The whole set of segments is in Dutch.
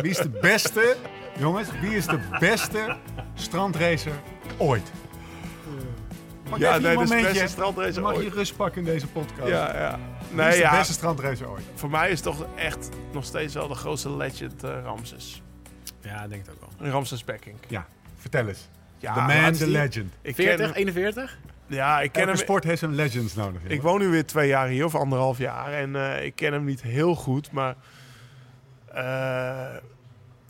wie is de beste, jongens, wie is de beste strandracer ooit? Mag Ja, even nee, een dat is de momentje- beste strandracer Mag je rust pakken in deze podcast? Ja, ja. Wie Nee, is de ja. beste strandracer ooit? Voor mij is toch echt nog steeds wel de grootste legend eh, Ramses. Ja, ik denk het ook wel. Ramses Becking. Ja, vertel eens. Ja, the man, the legend. Ik 40, ken, 41? ja, ik ken Elke hem. sport heeft zijn legends nodig. Ik woon nu weer twee jaar hier, of anderhalf jaar. En eh, ik ken hem niet heel goed, maar... eh,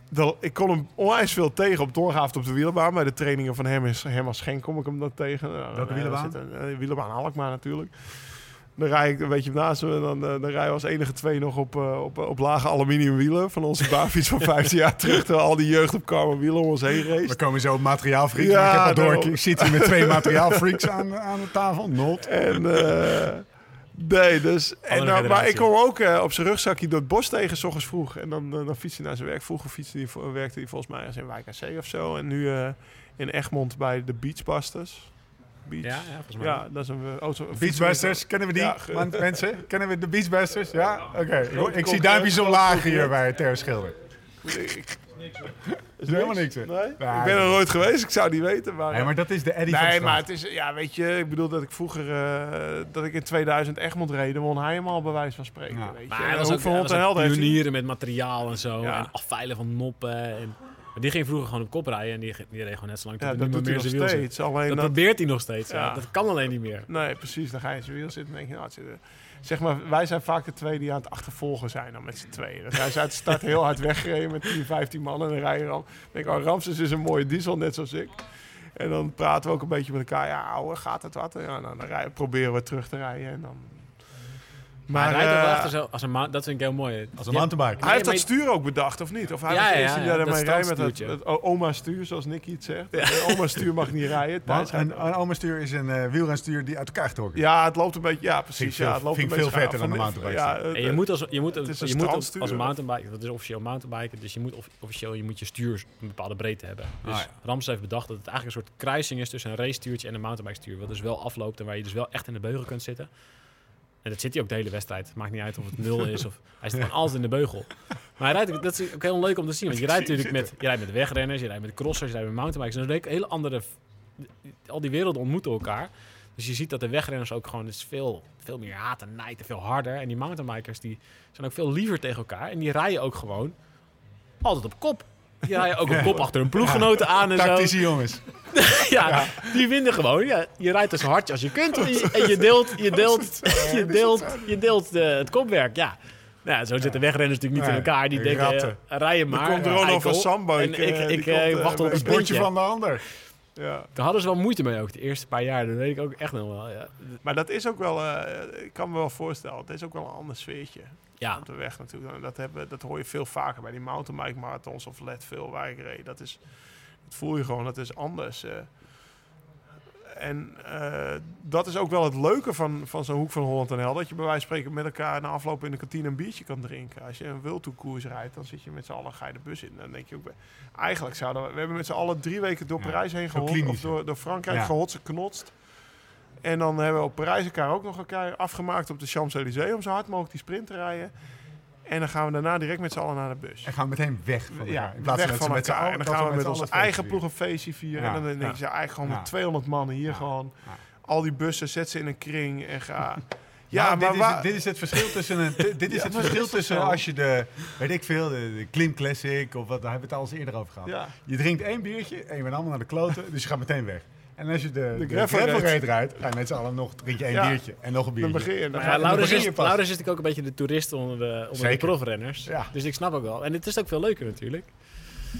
wel, ik kon hem onwijs veel tegen op donderdagavond op de wielerbaan. Bij de trainingen van Hermes, Herman Schenk kom ik hem dan tegen. Nou, Welke eh, wielerbaan? zit eh, wielerbaan Alkmaar natuurlijk. Dan rij ik een beetje naast me. en Dan, eh, dan rijden we als enige twee nog op, eh, op, op lage aluminium wielen. Van onze baanfiets van 15 jaar terug. Terwijl al die jeugd op karma wielen om ons heen race. We komen zo op materiaalfreaks. Ja, ik heb al door, ik zit hier met twee materiaalfreaks aan, aan de tafel. Not. En eh, nee, dus. En dan, maar ik kwam ook eh, op zijn rugzakje door het bos tegen, s ochtends vroeg. En dan, eh, dan fietste hij naar zijn werk. Vroeger fietste hij, werkte hij volgens mij als in Wijk aan Zee of zo. En nu eh, in Egmond bij de Beachbusters. Beach. Ja, ja, volgens mij. Ja, dat is een auto. Beachbusters, kennen we die? Ja, ge- Want mensen, kennen we de Beachbusters? Ja? Oké. Ik zie duimpjes omlaag hier bij Ter Schilder. Ik- is helemaal niks, hè? Nee? Ik ben er nooit geweest, ik zou niet weten. Maar, Nee, maar dat is de Eddie van Nee, Strand. maar het is, ja, weet je, ik bedoel dat ik vroeger, eh, dat ik in 2000 Egmond reed, dan won hij hem al bij wijze van spreken. Ja. Weet je. Maar En hij was ook, hoeveel hij hond was en ook helden heeft hij? pionieren met materiaal en zo. Ja. En afveilen van noppen. En, maar die ging vroeger gewoon op kop rijden. En die, die reed gewoon net zo lang Ja, dat doet hij nog zijn steeds. Alleen Dat dat, probeert hij nog steeds. Ja. Dat kan alleen niet meer. Nee, precies. Dan ga je in zijn wiel zitten en denk je, nou, het zit er- zeg maar, wij zijn vaak de twee die aan het achtervolgen zijn dan met z'n tweeën. Dan zijn ze uit de start heel hard weggereden met 10, 15 man en dan rijden dan denk ik, oh, Ramses is een mooie diesel, net zoals ik. En dan praten we ook een beetje met elkaar. Ja, ouwe, gaat het wat? Ja, nou, dan rijden, proberen we terug te rijden en dan... Maar, hij rijdt ook wel eh, achter zo, als een dat vind ik heel mooi. Als een Ja, mountainbike. Hij heeft dat stuur ook bedacht, of niet? Of hij Ja, was die ja, daarmee rijdt met het, standstuurtje. het o- oma-stuur, zoals Nicky het zegt. Het oma-stuur mag niet rijden. Een, een omerstuur is een eh wielrenstuur die uit elkaar getrokken is. Ja, het loopt een beetje... Ja, precies. veel- ja, het loopt vind een ik beetje veel vetter dan een mountainbike. Ja, het- En je moet als, je moet, het is een je moet als mountainbike, dat is officieel mountainbiken, dus je moet of- officieel je moet je stuur een bepaalde breedte hebben. Dus Ah, ja. Rams heeft bedacht dat het eigenlijk een soort kruising is tussen een racestuurtje en een mountainbike stuur, wat dus wel afloopt en waar je dus wel echt in de beugel kunt zitten. En dat zit hij ook de hele wedstrijd. Maakt niet uit of het nul is of hij zit gewoon altijd in de beugel. Maar hij rijdt, dat is ook heel leuk om te zien, want je rijdt natuurlijk met, je rijdt met wegrenners, je rijdt met crossers, je rijdt met mountainbikers. En dat is een hele andere, al die werelden ontmoeten elkaar. Dus je ziet dat de wegrenners ook gewoon, is veel, veel meer haat en nijd en veel harder. En die mountainbikers die zijn ook veel liever tegen elkaar. En die rijden ook gewoon altijd op kop. Die rijden ook op kop achter hun ploeggenoten aan en zo. Tactische jongens. Ja, die winnen gewoon. Ja, je rijdt er zo hard als je kunt. En je, en je deelt, je deelt, je deelt, je deelt eh, het kopwerk. Ja. Nou, ja, zo zitten wegrenners natuurlijk niet Nee, in elkaar. Die denken, ratten. eh, rij je maar. Dan komt eh, Ronald van Sambo. En ik, ik, ik wacht op een sprintje. van de ander. Ja. Daar hadden ze wel moeite mee ook, de eerste paar jaar. Dat weet ik ook echt nog wel. Ja, Maar dat is ook wel, eh, ik kan me wel voorstellen, het is ook wel een ander sfeertje ja. op de weg natuurlijk. Dat, hebben, dat hoor je veel vaker bij die mountainbike marathons of let veel waar ik reed. Dat, is, dat voel je gewoon, dat is anders. eh. En eh, dat is ook wel het leuke van, van zo'n hoek van Holland en Hel. Dat je bij wijze van spreken met elkaar na afloop in de kantine een biertje kan drinken. Als je een wildtoekoers rijdt, dan zit je met z'n allen, ga je de bus in. Dan denk je ook, eigenlijk zouden we, we hebben met z'n allen drie weken door Ja, Parijs heen gehotst, of door, door Frankrijk Ja. gehotst, geknotst. En dan hebben we op Parijs elkaar ook nog elkaar afgemaakt op de Champs-Élysées om zo hard mogelijk die sprint te rijden. En dan gaan we daarna direct met z'n allen naar de bus. En gaan we meteen weg van elkaar. Ja, In plaats weg van met elkaar. En dan gaan we met onze eigen ploeg een feestje vieren. Ja, en dan denk je, ja, eigenlijk gewoon met 200 mannen hier gewoon. Al die bussen, zet ze in een kring en ga... Ja, dit, maar is, waar- het- dit is het verschil tussen een, dit, dit is het verschil is tussen als je de, weet ik veel, de, de Klim Classic of wat, daar hebben we het al eens eerder over gehad. Je drinkt één biertje en je bent allemaal naar de kloten, dus je gaat meteen weg. En als je de, de, gravel gravel rijdt, ga je met z'n allen nog, drink je één Ja. biertje en nog een Dan biertje. begin je. Dan Maar ga ja, je- Laurens begin is, je pas. Laurens is natuurlijk ook een beetje de toerist onder de, onder de Zeker. profrenners. Ja. Dus ik snap ook wel. En het is ook veel leuker natuurlijk.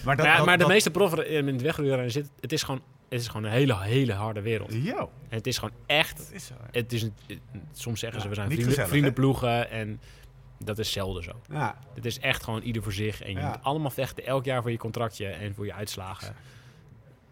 Maar, maar ja, dat- maar de dat- meeste profrenners in het wegruren zit, het is gewoon, het is gewoon een hele, hele harde wereld. Yo, En het is gewoon echt dat is zo. Het is soms zeggen ze we zijn vrienden, gezellig, vriendenploegen en dat is zelden zo. Ja, Het is echt gewoon ieder voor zich en je Ja. moet allemaal vechten elk jaar voor je contractje en voor je uitslagen.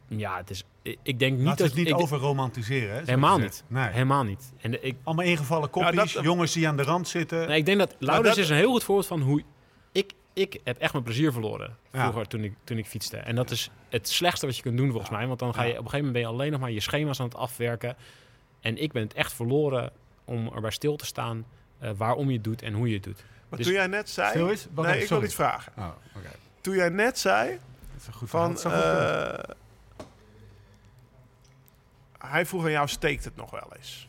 Ja, het is. ik- denk niet we dat het niet ik, over romantiseren. Hè, helemaal niet, Nee. helemaal niet. En de- ik, Allemaal ingevallen kopjes, dat- jongens die aan de rand zitten. nee, ik denk dat Laurens is een heel goed voorbeeld van hoe ik ik heb echt mijn plezier verloren Ja. vroeger toen ik toen ik fietste en dat is het slechtste wat je kunt doen volgens mij, want dan ga je Ja. op een gegeven moment ben je alleen nog maar je schema's aan het afwerken en ik ben het echt verloren om erbij stil te staan eh, waarom je het doet en hoe je het doet. Maar Dus- toen jij net zei... Stil is? Nee, ik wil iets vragen. Oh, oké. toen jij net zei Dat is een goed van... verhaal. Dat zou goed kunnen. eh, hij vroeg aan jou, steekt het nog wel eens?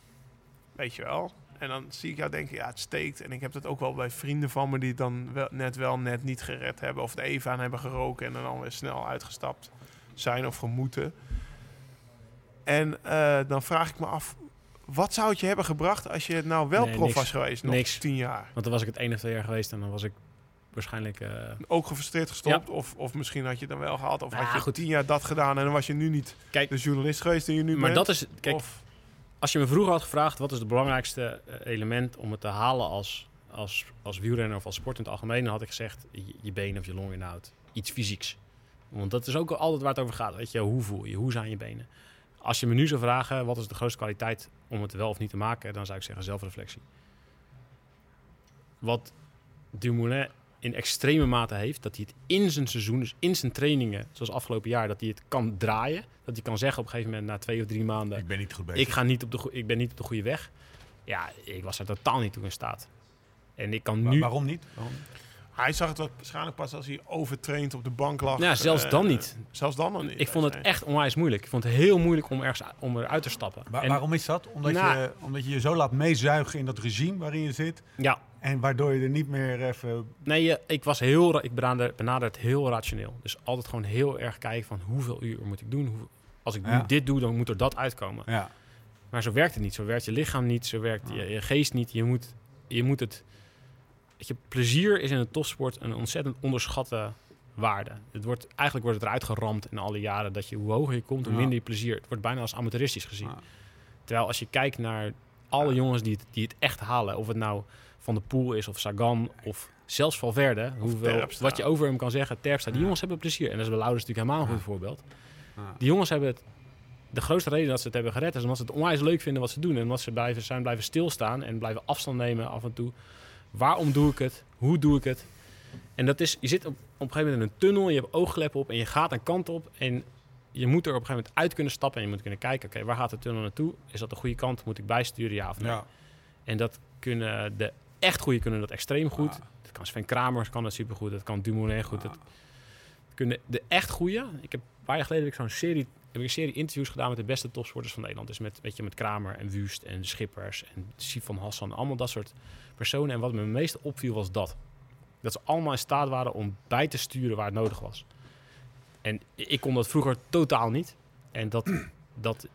Weet je wel? En dan zie ik jou denken, ja, het steekt. En ik heb dat ook wel bij vrienden van me die het dan wel, net wel net niet gered hebben. Of de even aan hebben geroken en dan weer snel uitgestapt zijn of gemoeten. En eh, dan vraag ik me af, wat zou het je hebben gebracht als je nou wel Nee, prof niks. was geweest? Nog Niks. tien jaar. Want dan was ik het één of twee jaar geweest en dan was ik waarschijnlijk... eh, Ook gefrustreerd gestopt? Of, of misschien had je het dan wel gehad? Of Nou, had je goed. tien jaar dat gedaan en dan was je nu niet Kijk, de journalist geweest die je nu maar bent? dat is... Kijk, Of- als je me vroeger had gevraagd... wat is het belangrijkste eh, element om het te halen als, als, als wielrenner of als sport in het algemeen... dan had ik gezegd je, je benen of je longinhoud. Iets fysieks. Want dat is ook altijd waar het over gaat. Weet je, hoe voel je? Hoe zijn je benen? Als je me nu zou vragen, wat is de grootste kwaliteit om het wel of niet te maken, dan zou ik zeggen zelfreflectie. Wat Dumoulin in extreme mate heeft, dat hij het in zijn seizoen, dus in zijn trainingen, zoals afgelopen jaar, dat hij het kan draaien. Dat hij kan zeggen op een gegeven moment na twee of drie maanden, Ik ben niet goed bezig. ik, ga niet op de, ik ben niet op de goede weg. Ja, ik was er totaal niet toe in staat. En ik kan nu... Waarom niet? Waarom? Hij zag het wat- waarschijnlijk pas als hij overtraind op de bank lag. Ja, zelfs Eh, dan niet. Zelfs dan nog niet. Ik vond het echt onwijs moeilijk. Ik vond het heel moeilijk om, ergens, om eruit te stappen. Wa- En- waarom is dat? Omdat, Nou- je, omdat je je zo laat meezuigen in dat regime waarin je zit. Ja, En waardoor je er niet meer even... Nee, ik was heel, ik benader, benader het heel rationeel. Dus altijd gewoon heel erg kijken van hoeveel uur moet ik doen. Hoe, als ik Ja. dit doe, dan moet er dat uitkomen. Ja. Maar zo werkt het niet. Zo werkt je lichaam niet. Zo werkt je, je geest niet. Je moet, je moet het. Je, plezier is in de topsport een ontzettend onderschatte waarde. Het wordt, eigenlijk wordt het eruit geramd in alle jaren dat je hoe hoger je komt, hoe minder je plezier. Het wordt bijna als amateuristisch gezien. Terwijl als je kijkt naar alle jongens die het, die het echt halen, of het nou Van de Poel is of Sagan of zelfs Valverde, Terpstra. wat je over hem kan zeggen, Terpstra, die jongens hebben plezier. En dat is bij Laurens natuurlijk helemaal een goed voorbeeld. Die jongens hebben het, de grootste reden dat ze het hebben gered is omdat ze het onwijs leuk vinden wat ze doen. En omdat ze blijven, zijn blijven stilstaan en blijven afstand nemen af en toe. Waarom doe ik het? Hoe doe ik het? En dat is, je zit op, op een gegeven moment in een tunnel, je hebt oogkleppen op en je gaat een kant op. En je moet er op een gegeven moment uit kunnen stappen en je moet kunnen kijken, oké, waar gaat de tunnel naartoe? Is dat de goede kant? Moet ik bijsturen, ja of nee? Ja. En dat kunnen de echt goede kunnen dat extreem goed. Ja. Dat kan Sven Kramers kan dat supergoed. Dat kan Dumoulin goed. Ja. Dat kunnen de echt goede. Ik heb een paar jaar geleden zo'n serie, heb ik een serie interviews gedaan met de beste topsporters van Nederland. Dus met, weet je, met Kramer en Wust en Schippers en Sifan Hassan. Allemaal dat soort personen. En wat me het meeste opviel was dat. Dat ze allemaal in staat waren om bij te sturen waar het nodig was. En ik kon dat vroeger totaal niet. En dat, dat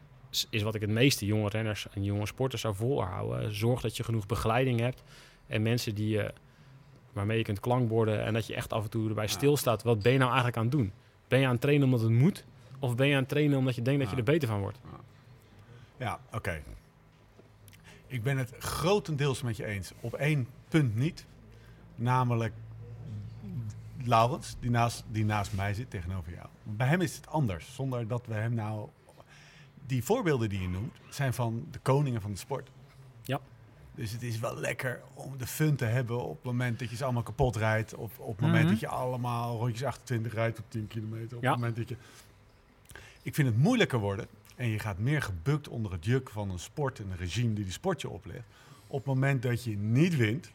is wat ik het meeste jonge renners en jonge sporters zou voorhouden. Zorg dat je genoeg begeleiding hebt en mensen die je, waarmee je kunt klankborden en dat je echt af en toe erbij stilstaat. Wat ben je nou eigenlijk aan het doen? Ben je aan het trainen omdat het moet? Of ben je aan het trainen omdat je denkt dat je er beter van wordt? Ja, oké. Ik ben het grotendeels met je eens. Op één punt niet. Namelijk Laurens, die naast, die naast mij zit tegenover jou. Bij hem is het anders. Zonder dat we hem nou... Die voorbeelden die je noemt, zijn van de koningen van de sport. Dus het is wel lekker om de fun te hebben op het moment dat je ze allemaal kapot rijdt. Of op het moment Mhm. dat je allemaal rondjes 28 rijdt op 10 kilometer. Op Ja. het moment dat je... Ik vind het moeilijker worden. En je gaat meer gebukt onder het juk van een sport en een regime die die sport je oplegt. Op het moment dat je niet wint.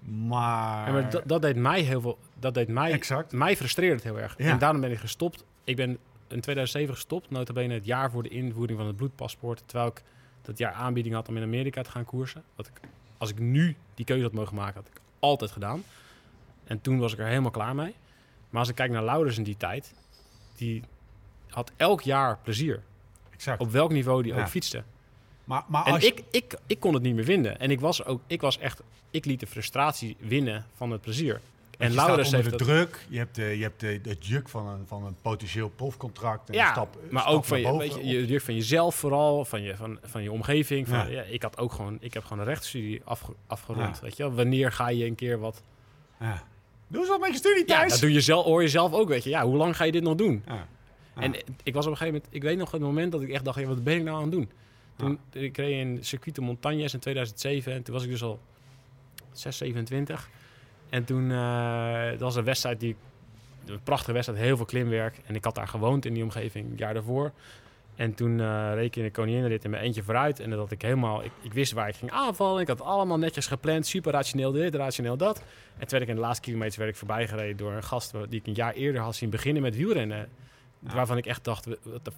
Maar... Ja, maar dat, dat deed mij heel veel. Dat deed mij, Exact. mij frustreerde het heel erg. Ja. En daarom ben ik gestopt. Ik ben in 2007 gestopt, notabene het jaar voor de invoering van het bloedpaspoort. Terwijl ik dat jaar aanbieding had om in Amerika te gaan koersen. Wat ik, als ik nu die keuze had mogen maken, had ik altijd gedaan. En toen was ik er helemaal klaar mee. Maar als ik kijk naar Laurens in die tijd, die had elk jaar plezier. exact. Op welk niveau die Ja. ook fietste. maar, maar En als je- ik, ik, ik kon het niet meer vinden. En ik was ook, ik was echt, ik liet de frustratie winnen van het plezier. En Laurens heeft de dat, druk, je hebt, de, je hebt de, het juk van een, van een potentieel profcontract. En een ja, stap, maar stap ook van je, weet je, je druk van jezelf vooral, van je, van, van je omgeving. Van, Ja. ja. ik had ook gewoon, ik heb gewoon een rechtsstudie afge, afgerond. Ja. Weet je? Wanneer ga je een keer wat? Ja. Doe eens wat met je studie Ja, thuis. dat doe je zelf, hoor je zelf ook, weet je. Ja, hoe lang ga je dit nog doen? Ja. Ja. En ik was op een gegeven moment, ik weet nog het moment dat ik echt dacht, ja, wat ben ik nou aan het doen? Toen ik reed in Circuit de Montagnes in 2007 en toen was ik dus al 6, 27. En toen eh, dat was een wedstrijd die, een prachtige wedstrijd, heel veel klimwerk. En ik had daar gewoond in die omgeving, een jaar daarvoor. En toen uh, reed ik in de koninginrit in mijn eentje vooruit. En dat ik helemaal, ik, ik, wist waar ik ging aanvallen. Ik had allemaal netjes gepland, super rationeel dit, rationeel dat. En toen werd ik in de laatste kilometers werd ik voorbij gereden door een gast die ik een jaar eerder had zien beginnen met wielrennen. Waarvan ik echt dacht, wat de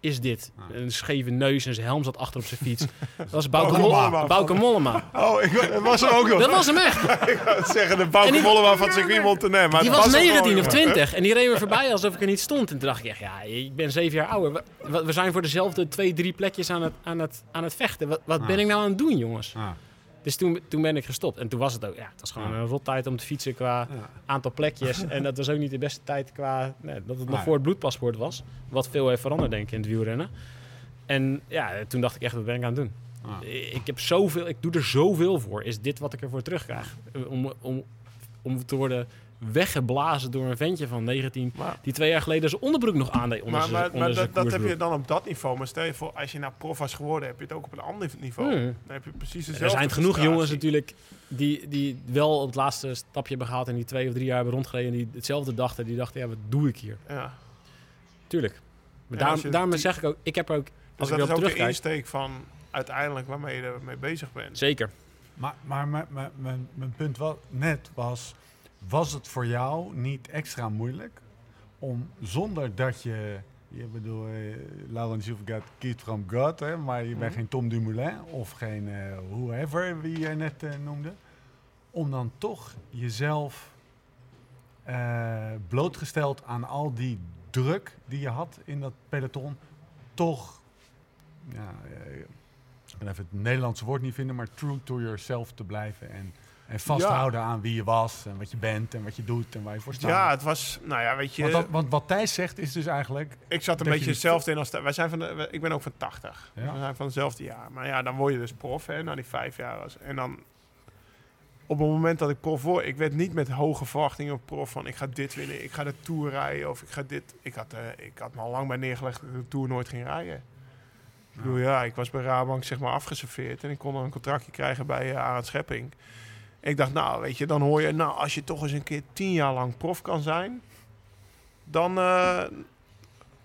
is dit? Een scheve neus en zijn helm zat achter op zijn fiets. Dat was Bouke, Mollema. Bouke Mollema. Oh, ik, dat was er ook nog. Dat was hem echt. ik wou zeggen, de Bouke Mollema van circuit Montenegro. Maar die was, 19 of 20 en die reed me voorbij alsof ik er niet stond. En toen dacht ik echt, ja, ik ben zeven jaar ouder. We, we zijn voor dezelfde twee, drie plekjes aan het, aan het, aan het vechten. Wat, wat ben ik nou aan het doen, jongens? Dus toen, toen ben ik gestopt. En toen was het ook, ja, het was gewoon een rot tijd om te fietsen qua aantal plekjes. en dat was ook niet de beste tijd qua, nee, dat het nog voor het bloedpaspoort was. Wat veel heeft veranderd, denk ik, in het wielrennen. En ja, toen dacht ik echt, wat ben ik aan het doen? Ik, heb zoveel, ik doe er zoveel voor. Is dit wat ik ervoor terugkrijg? Om, om, om te worden weggeblazen door een ventje van 19... die twee jaar geleden zijn onderbroek nog aandeed onder Maar, maar, maar dat, dat, heb je dan op dat niveau. Maar stel je voor, als je naar prof was geworden... heb je het ook op een ander niveau. Hmm. Dan heb je precies dezelfde Er zijn genoeg jongens natuurlijk... Die, die wel op het laatste stapje hebben gehaald... en die twee of drie jaar hebben rondgereden... en die hetzelfde dachten. Die dachten, ja, wat doe ik hier? Ja. Tuurlijk. Maar daarom, daarom zeg ik ook... Ik heb ook... Als dus dat is ook de insteek van uiteindelijk waarmee je ermee bezig bent. Zeker. Maar, maar mijn, mijn, mijn punt was, net was was het voor jou niet extra moeilijk om zonder dat je, je bedoel, uh, Laurens, got kid from God, hè, maar je bent mhm. geen Tom Dumoulin of geen uh, whoever, wie je net uh, noemde, om dan toch jezelf blootgesteld aan al die druk die je had in dat peloton, toch, ja, ik kan even het Nederlandse woord niet vinden, maar true to yourself te blijven en en vasthouden aan wie je was en wat je bent en wat je doet en waar je voor staat. Ja, het was, nou ja, weet je... Want, want wat Thijs zegt is dus eigenlijk... Ik zat een beetje hetzelfde in als... Wij zijn van de, ik ben ook van 80. We zijn van hetzelfde jaar. Maar ja, dan word je dus prof, hè, na die vijf jaar. Was. En dan... Op het moment dat ik prof word, ik werd niet met hoge verwachtingen op prof van ik ga dit winnen, ik ga de Tour rijden of ik ga dit. Ik had, uh, ik had me al lang bij neergelegd dat ik de Tour nooit ging rijden. Ik bedoel, ja, ik was bij Rabank zeg maar afgeserveerd en ik kon een contractje krijgen bij uh, Arend Schepping. Ik dacht, nou, weet je, dan hoor je, nou, als je toch eens een keer tien jaar lang prof kan zijn, dan uh,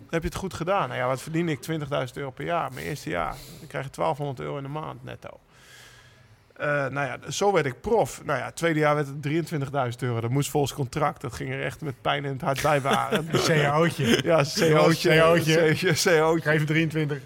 heb je het goed gedaan. Nou ja, wat verdien ik? 20.000 euro per jaar, mijn eerste jaar. Dan krijg je 1200 euro in de maand netto. Uh, nou ja, zo werd ik prof. Nou ja, tweede jaar werd het 23.000 euro. Dat moest volgens contract. Dat ging er echt met pijn in het hart bij waren. CO'tje. Ja, CO'tje. CO'tje. CO'tje. Geef 23.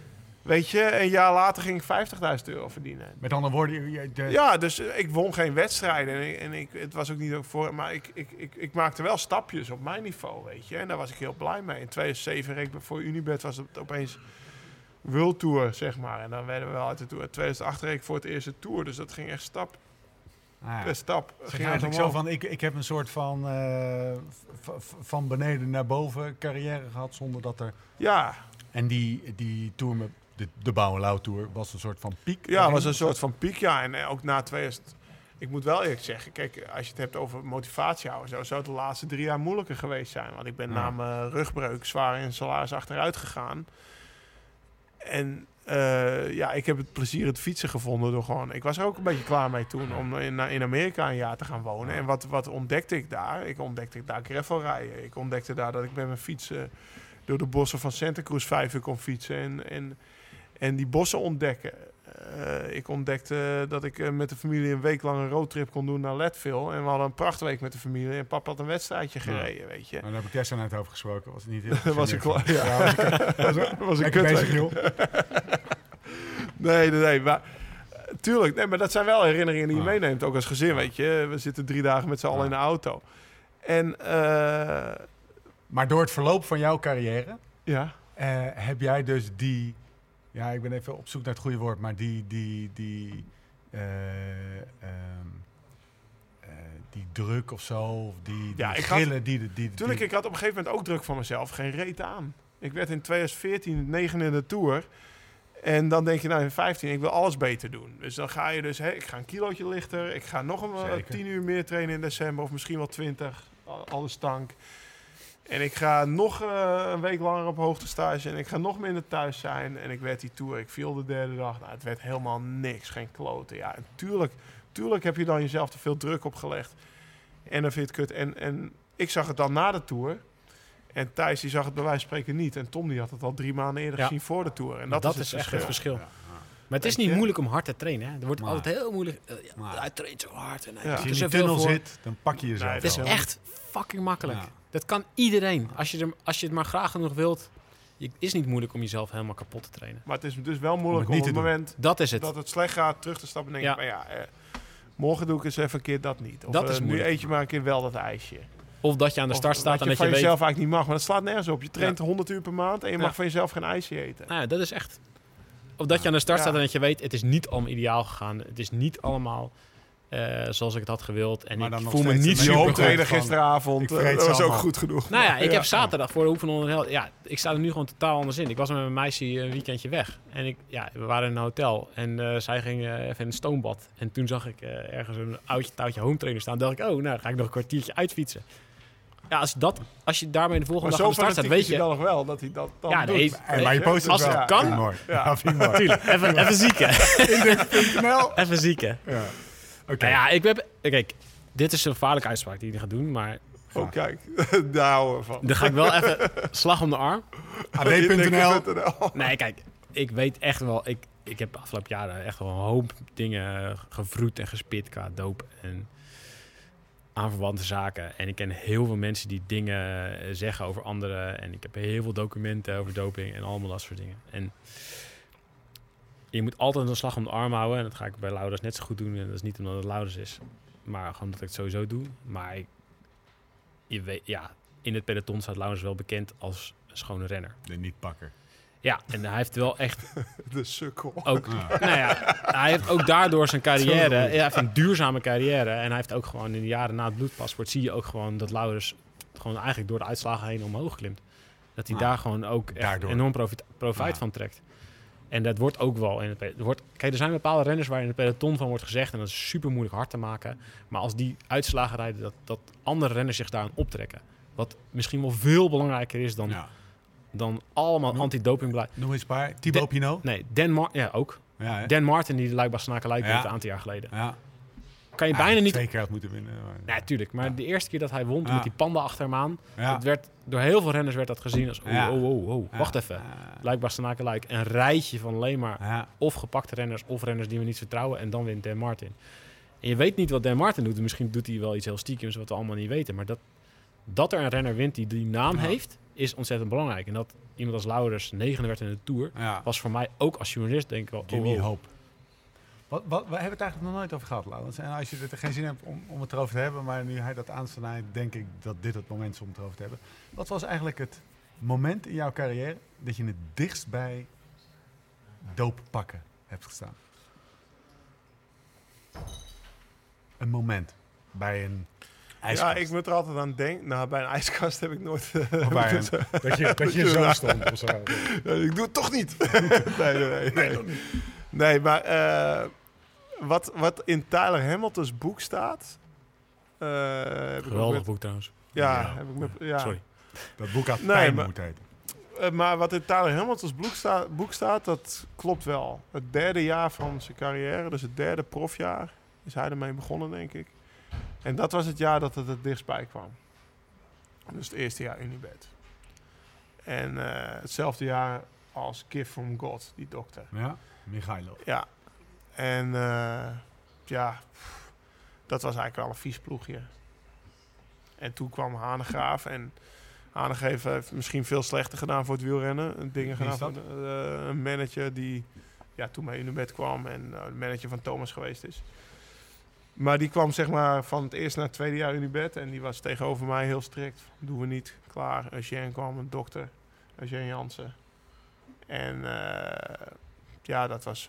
Weet je, een jaar later ging ik 50.000 euro verdienen. Met andere woorden... De... Ja, dus ik won geen wedstrijden. En, ik, en ik, het was ook niet ook voor... Maar ik, ik, ik, ik maakte wel stapjes op mijn niveau, weet je. En daar was ik heel blij mee. In 2007 reed ik voor Unibet was het opeens World Tour, zeg maar. En dan werden we wel uit de Tour. In 2008 reed ik voor het eerste Tour. Dus dat ging echt stap Ah, ja. stap. Ging eigenlijk zo van, ik, ik heb een soort van uh, van beneden naar boven carrière gehad zonder dat er... Ja. En die, die tour met de, de Bouw Tour was een soort van piek. Ja, was een soort van piek, ja. En eh, ook na 2000... Ik moet wel eerlijk zeggen, kijk, als je het hebt over motivatie houden, zo, zou het de laatste drie jaar moeilijker geweest zijn. Want ik ben na mijn rugbreuk zwaar in salaris achteruit gegaan. En uh, ja, ik heb het plezier het fietsen gevonden door gewoon... Ik was er ook een beetje klaar mee toen om in, in Amerika een jaar te gaan wonen. En wat, wat ontdekte ik daar? Ik ontdekte daar gravel rijden. Ik ontdekte daar dat ik met mijn fietsen door de bossen van Santa Cruz vijf uur kon fietsen. En, en en die bossen ontdekken. Uh, ik ontdekte dat ik uh, met de familie een week lang een roadtrip kon doen naar Leadville. En we hadden een prachtweek met de familie. En papa had een wedstrijdje gereden, ja. weet je. Nou, daar heb ik Tessa net over gesproken. Was het niet heel was ik klaar. Ja. ja, was, was, was een bezig, joh. nee, nee, nee. Maar tuurlijk, nee, maar dat zijn wel herinneringen die je meeneemt. Ook als gezin, weet je. We zitten drie dagen met z'n allen in de auto. En... Uh, maar door het verloop van jouw carrière... Ja. heb jij dus die ja, ik ben even op zoek naar het goede woord, maar die, die, die, uh, die druk of zo, of die, die ja, ik grillen, had, die, die, die... Tuurlijk, ik had op een gegeven moment ook druk van mezelf, geen reet aan. Ik werd in 2014 negen in de Tour. En dan denk je, nou in 15, ik wil alles beter doen. Dus dan ga je dus, hè, ik ga een kilootje lichter, ik ga nog een 10 uur meer trainen in december, of misschien wel 20, alle stank. En ik ga nog uh, een week langer op hoogtestage en ik ga nog minder thuis zijn. En ik werd die tour, ik viel de derde dag. Nou, het werd helemaal niks, geen kloten. Ja, en tuurlijk, tuurlijk heb je dan jezelf te veel druk opgelegd. En dan vind je het kut. En, en ik zag het dan na de tour. En Thijs die zag het bij wijze van spreken niet. En Tom die had het al drie maanden eerder Ja. gezien voor de Tour. En Dat, dat, is, is, het echt het verschil. Maar het is niet moeilijk om hard te trainen. Hè. Er wordt Maar- altijd heel moeilijk. eh, ja, Maar- hij traint zo hard en hij Ja. Als je in zoveel tunnel voor. zit, dan pak je jezelf Nee, Het is echt fucking makkelijk. Dat kan iedereen. Als je, er, als je het maar graag genoeg wilt. Het is niet moeilijk om jezelf helemaal kapot te trainen. Maar het is dus wel moeilijk Om om het op het moment Dat is het. dat het slecht gaat terug te stappen en denk Ja. je, maar ja, eh, morgen doe ik eens even een keer dat niet. Of Dat is eh, nu eet je maar een keer wel dat ijsje. Of dat je aan de start staat en dat van je weet... jezelf eigenlijk niet mag. Maar dat slaat nergens op. Je traint 100 uur per maand en je Ja. mag van jezelf geen ijsje eten. Nou ja, dat is echt... Of dat je aan de start staat en dat je weet... Het is niet allemaal ideaal gegaan. Het is niet allemaal eh, zoals ik het had gewild. En Maar dan ik voel me niet goed van- gisteravond, ik eh, dat was ook goed genoeg. Nou ja, ik Ja. heb zaterdag voor de oefenronde... heel- Ja, ik sta er nu gewoon totaal anders in. Ik was met mijn meisje een weekendje weg. En ik, ja, we waren in een hotel. En eh, zij ging even in een stoombad. En toen zag ik eh, ergens een oudje touwtje home trainer staan. dacht ik, oh, nou ga ik nog een kwartiertje uitfietsen. Ja, als, dat, als je daarmee de Maar volgende dag zo aan de start staat, weet je... dan nog wel, dat hij dat dan Ja, doet. nee, Hey, maar je post het Als wel. het kan. Ja. Ja, mooi. Even, even zieken. Even zieken. Ja. Oké. Nou ja, ik heb... Kijk, dit is een gevaarlijke uitspraak die hij gaat doen. Maar Oh, kijk, daar houden we van. dan ga ik wel even slag om de arm. AD.nl. Nee, kijk, ik weet echt wel... Ik, ik heb de afgelopen jaren echt wel een hoop dingen gevroed en gespit qua doop en aanverwante zaken. En ik ken heel veel mensen die dingen eh, zeggen over anderen. En ik heb heel veel documenten over doping en allemaal dat soort dingen. En je moet altijd een slag om de arm houden. En dat ga ik bij Laurens net zo goed doen. En dat is niet omdat het Laurens is. Maar gewoon dat ik het sowieso doe. Maar ik, je weet, ja, in het peloton staat Laurens wel bekend als een schone renner. De niet-pakker. Ja, en hij heeft wel echt De sukkel. ook... Ja. nou ja, hij heeft ook daardoor zijn carrière... Ja, hij heeft een duurzame carrière. En hij heeft ook gewoon in de jaren na het bloedpaspoort... zie je ook gewoon dat Laurens gewoon eigenlijk door de uitslagen heen omhoog klimt. Dat hij Ah, daar gewoon ook echt daardoor. enorm profit, profijt Ah. van trekt. En dat wordt ook wel in het er wordt, Kijk, er zijn bepaalde renners waar in het peloton van wordt gezegd... en dat is super moeilijk hard te maken. Maar als die uitslagen rijden, dat, dat andere renners zich daaraan optrekken. Wat misschien wel veel belangrijker is dan, Ja. dan allemaal antidopingbeleid. Noem eens een paar. Thibaut Pinot. Nee, Dan Martin... Ja, ook. Ja? Dan Martin, die de Luik Ja. heeft een aantal jaar geleden. ja. Kan je Ja, bijna niet... Twee keer had moeten winnen. maar- Nee, tuurlijk. Maar de eerste keer dat hij won, toen met die panda achter hem aan... Ja. Het werd, door heel veel renners werd dat gezien als... Oh, oh, oh, oh, wacht even. Luik, Bastenaken. Een rijtje van alleen maar of gepakte renners... of renners die we niet vertrouwen. En dan wint Dan Martin. En je weet niet wat Dan Martin doet. Misschien doet hij wel iets heel stiekems wat we allemaal niet weten. Maar dat, dat er een renner wint die die naam heeft... is ontzettend belangrijk. En dat iemand als Laurens negende werd in de Tour... Ja. was voor mij ook als journalist denk ik wel... Jimmy oh, oh. Hope. Wat, wat, we hebben het eigenlijk nog nooit over gehad, Laurens. En als je er geen zin hebt om, om het erover te hebben, maar nu hij dat aansnijdt, denk ik dat dit het moment is om het erover te hebben. Wat was eigenlijk het moment in jouw carrière dat je het dichtst bij dooppakken hebt gestaan? Een moment bij een Ja, ijskast. ik moet er altijd aan denken. Nou, bij een ijskast heb ik nooit... eh, Of bij een- dat je, dat je zo stond of zo. Ja, ik doe het toch niet. nee, nee, nee. Nee, nee maar eh, wat, wat in Tyler Hamilton's boek staat... eh, heb ik Geweldig met- boek trouwens. ja, Ja. heb ik met, ja. Sorry. Dat boek had Nee, pijn maar- moeten heten. Eh, maar wat in Tyler Hamilton's boek, sta- boek staat, dat klopt wel. Het derde jaar van zijn carrière, dus het derde profjaar, is hij ermee begonnen, denk ik. En dat was het jaar dat het het dichtstbij kwam. Dus het eerste jaar Unibet. En eh, hetzelfde jaar als Gift from God, die dokter. Ja, Michailov. Ja. En eh, ja, pff, dat was eigenlijk wel een vies ploegje. En toen kwam Hanegraaf en Hanegraaf heeft misschien veel slechter gedaan voor het wielrennen. Dingen gedaan de- eh, een manager die ja, toen bij Unibet kwam en eh, de manager van Thomas geweest is. Maar die kwam zeg maar van het eerste naar het tweede jaar Unibet en die was tegenover mij heel strikt. Doen we niet, klaar. Eugène kwam, een dokter, Eugène Jansen. En ja, dat was...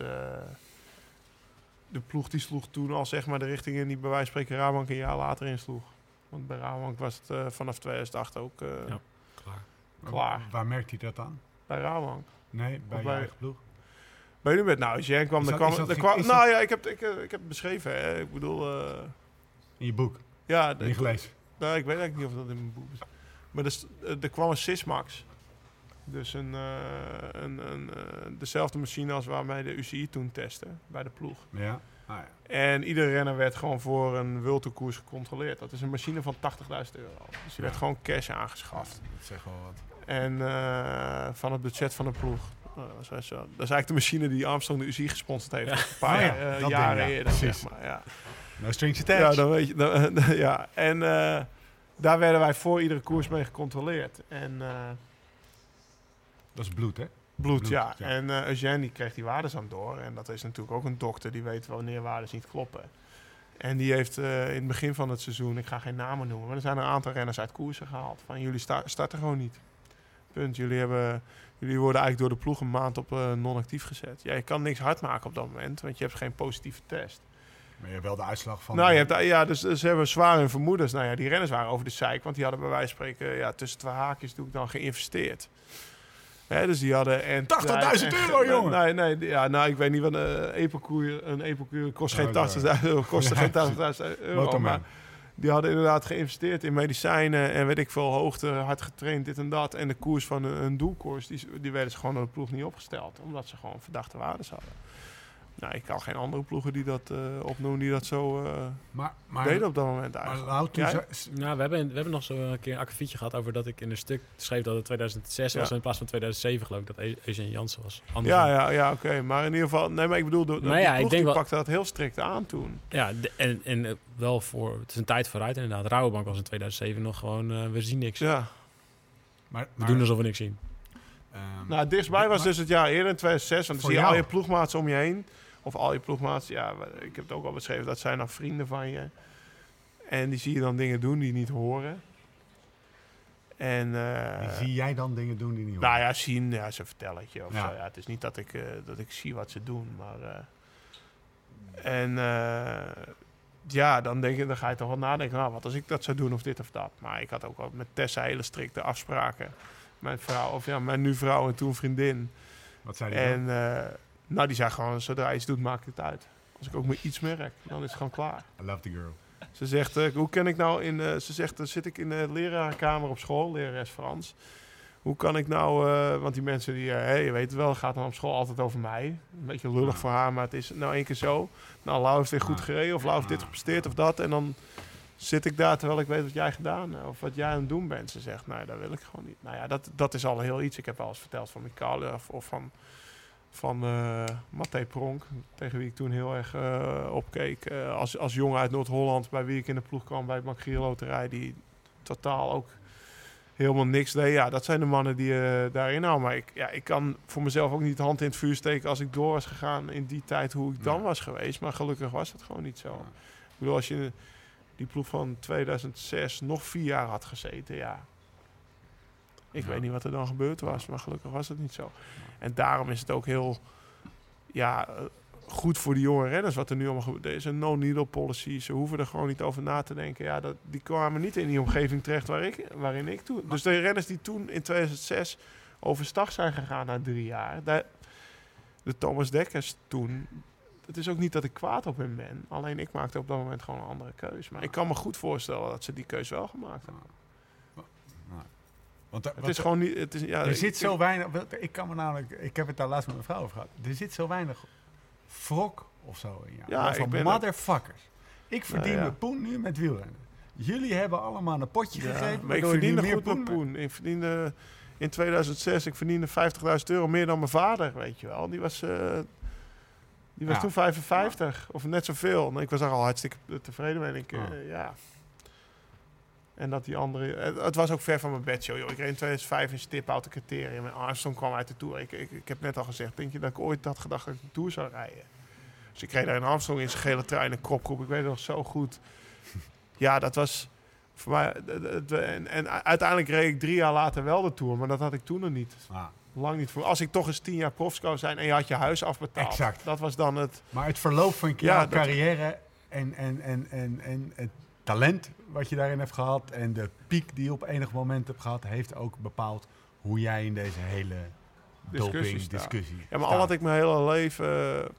de ploeg die sloeg toen al zeg maar de richting in die bij wijze van spreken Rabank een jaar later insloeg. Want bij Rabank was het eh, vanaf 2008 ook eh, Ja. Klaar. Klaar. Waar merkt hij dat aan? bij Rabank. Nee, bij, je bij- eigen ploeg. Bij nu met nou, Jean kwam, Is er dat- kwam, dat er kwam nou ja, ik heb, ik, eh, ik heb het beschreven. Hè. Ik bedoel, eh, In je boek. ja, Niet ik, gelezen. nou, ik weet eigenlijk niet of dat in mijn boek is. Maar er, er kwam een Sysmax. Dus een, eh, een, een, eh, dezelfde machine als waarmee de UCI toen testte bij de ploeg. Ja. Ah, ja. En iedere renner werd gewoon voor een World Tour koers gecontroleerd. Dat is een machine van 80.000 euro. Dus die werd gewoon cash aangeschaft. Dat zegt wel wat. En eh, van het budget van de ploeg. Nou, dat, is eigenlijk de machine die Armstrong de UCI gesponsord heeft. Ja. Een paar ja, dat jaren ja, eerder, zeg maar. Ja. No strings Ja, dan weet je. dan- ja, en daar werden wij voor iedere koers mee gecontroleerd. En Dat is bloed, hè? bloed, Bloed, ja. ja. En eh Eugène die kreeg die waardes aan door. En dat is natuurlijk ook een dokter die weet wanneer waardes niet kloppen. En die heeft eh, in het begin van het seizoen, ik ga geen namen noemen, maar er zijn een aantal renners uit koersen gehaald. Van jullie sta- starten gewoon niet. Punt. Jullie, hebben, jullie worden eigenlijk door de ploeg een maand op eh, non-actief gezet. Ja, je kan niks hard maken op dat moment, want je hebt geen positieve test. Maar je hebt wel de uitslag van... Nou, je hebt, ja, dus ze hebben zwaar hun vermoedens. Nou ja, die renners waren over de zeik, want die hadden bij wijze van spreken ja, tussen twee haakjes doe ik dan geïnvesteerd. Hè, dus die hadden... en 80.000 euro, jongen! Nee, nee, ja, nou, ik weet niet wat een epokuur... Een epokuur kost geen Oh, 80.000 euro, kostte Ja, geen 80.000 euro. Maar die hadden inderdaad geïnvesteerd in medicijnen en weet ik veel, hoogte, hard getraind, dit en dat. En de koers van een, een doelkoers, die, die werden ze gewoon door de ploeg niet opgesteld. Omdat ze gewoon verdachte waardes hadden. Nou, ik kan geen andere ploegen die dat eh, opnoemen, die dat zo eh, Maar, maar, deden op dat moment maar eigenlijk. Ja, zei- Nou, we hebben, we hebben nog zo een keer een akkefietje gehad over dat ik in een stuk schreef dat het 2006 was in plaats van 2007 geloof ik dat Eugene Jansen was. Andersom. Ja, ja, ja oké. Maar in ieder geval, nee, maar ik bedoel, de, de, Maar ja, ik denk wel- pakte dat heel strikt aan toen. Ja, de- en, en eh, wel voor, het is een tijd vooruit inderdaad. Rouwenbank was in 2007 nog gewoon, eh, we zien niks. Ja. maar, We maar, doen alsof we niks zien. ehm, Nou, dichtstbij was maar- dus het jaar eerder, in 2006. Want dan zie je al je ploegmaats om je heen. Of al je ploegmaats, ja, ik heb het ook al beschreven, dat zijn dan vrienden van je. En die zie je dan dingen doen die niet horen. En, die zie jij dan dingen doen die niet nou ja, zien, ja, ze vertellen het je. Of Ja. zo. Ja, het is niet dat ik, eh, dat ik zie wat ze doen, maar... eh, en ja, dan, denk je, dan ga je toch wel nadenken, nou, wat als ik dat zou doen of dit of dat. Maar ik had ook wel met Tessa hele strikte afspraken. Mijn vrouw, of ja, mijn nu vrouw en toen vriendin. Wat zei die? En nou, die zei gewoon, zodra je iets doet, maakt het uit. Als ik ook maar iets merk, dan is het gewoon klaar. I love the girl. Ze zegt, eh, hoe kan ik nou in... eh, ze zegt, dan zit ik in de lerarenkamer op school, lerares Frans. Hoe kan ik nou... eh, want die mensen die, hey, je weet wel, gaat dan op school altijd over mij. Een beetje lullig voor haar, maar het is nou één keer zo. Nou, Lau heeft dit goed gereden, of Lau heeft dit gepresteerd, of dat. En dan zit ik daar terwijl ik weet wat jij gedaan hebt, of wat jij aan het doen bent. Ze zegt, nou, dat wil ik gewoon niet. Nou ja, dat, dat is al heel iets. Ik heb wel eens verteld van Mikale of, of van, van Matthé Pronk, tegen wie ik toen heel erg eh, opkeek. Eh, als, als jongen uit Noord-Holland, bij wie ik in de ploeg kwam bij het Loterij, die totaal ook helemaal niks deed. Ja, dat zijn de mannen die je daarin houden. Maar ik, ja, ik kan voor mezelf ook niet de hand in het vuur steken als ik door was gegaan in die tijd hoe ik dan was geweest. Maar gelukkig was het gewoon niet zo. Ja. Ik bedoel, als je die ploeg van 2006 nog vier jaar had gezeten, ja. Ik Ja. weet niet wat er dan gebeurd was, maar gelukkig was het niet zo. En daarom is het ook heel ja, eh, goed voor die jonge renners wat er nu allemaal gebeurt. Er is een no-needle policy. Ze hoeven er gewoon niet over na te denken. Ja, dat, die kwamen niet in die omgeving terecht waar ik, waarin ik toen... Dus de renners die toen in 2006 overstag zijn gegaan na drie jaar... Daar, de Thomas Dekkers toen... Het is ook niet dat ik kwaad op hem ben. Alleen ik maakte op dat moment gewoon een andere keus. Maar ik kan me goed voorstellen dat ze die keus wel gemaakt hebben. Nou, Want, er- Het is gewoon niet... Het is, ja, er zit zo weinig. Ik kan me namelijk. Ik heb het daar laatst met mijn vrouw over gehad. Er zit zo weinig wrok of zo in jou. Ja, ik van motherfuckers. Ik verdien ja. mijn poen nu met wielrennen. Jullie hebben allemaal een potje Ja, gegeven. maar ik verdiende goed meer mijn poen poen. Ik verdiende in 2006, ik verdiende 50.000 euro meer dan mijn vader, weet je wel. Die was, eh, die was Ja. toen 55, of net zoveel. Nou, ik was daar al hartstikke tevreden mee. Ik, eh, Ja. En dat die andere... Het, het was ook ver van mijn bedshow, joh. Ik reed in 2005 in stiphout de criterium. En Armstrong kwam uit de Tour. Ik, ik, ik heb net al gezegd, denk je dat ik ooit had gedacht dat ik de Tour zou rijden? Dus ik reed daar in Armstrong in zijn gele trui en kopgroep. Ik weet het nog zo goed. Ja, dat was voor mij... En, en uiteindelijk reed ik drie jaar later wel de Tour. Maar dat had ik toen nog niet. Ah, Lang niet voor. Als ik toch eens tien jaar prof zou zijn en je had je huis afbetaald. Exact. Dat was dan het... maar het verloop van jouw Ja, dat- carrière en, en, en, en, en het talent wat je daarin hebt gehad en de piek die je op enig moment hebt gehad, heeft ook bepaald hoe jij in deze hele Discussie doping staat. discussie Ja, maar al wat ik mijn hele leven... eh,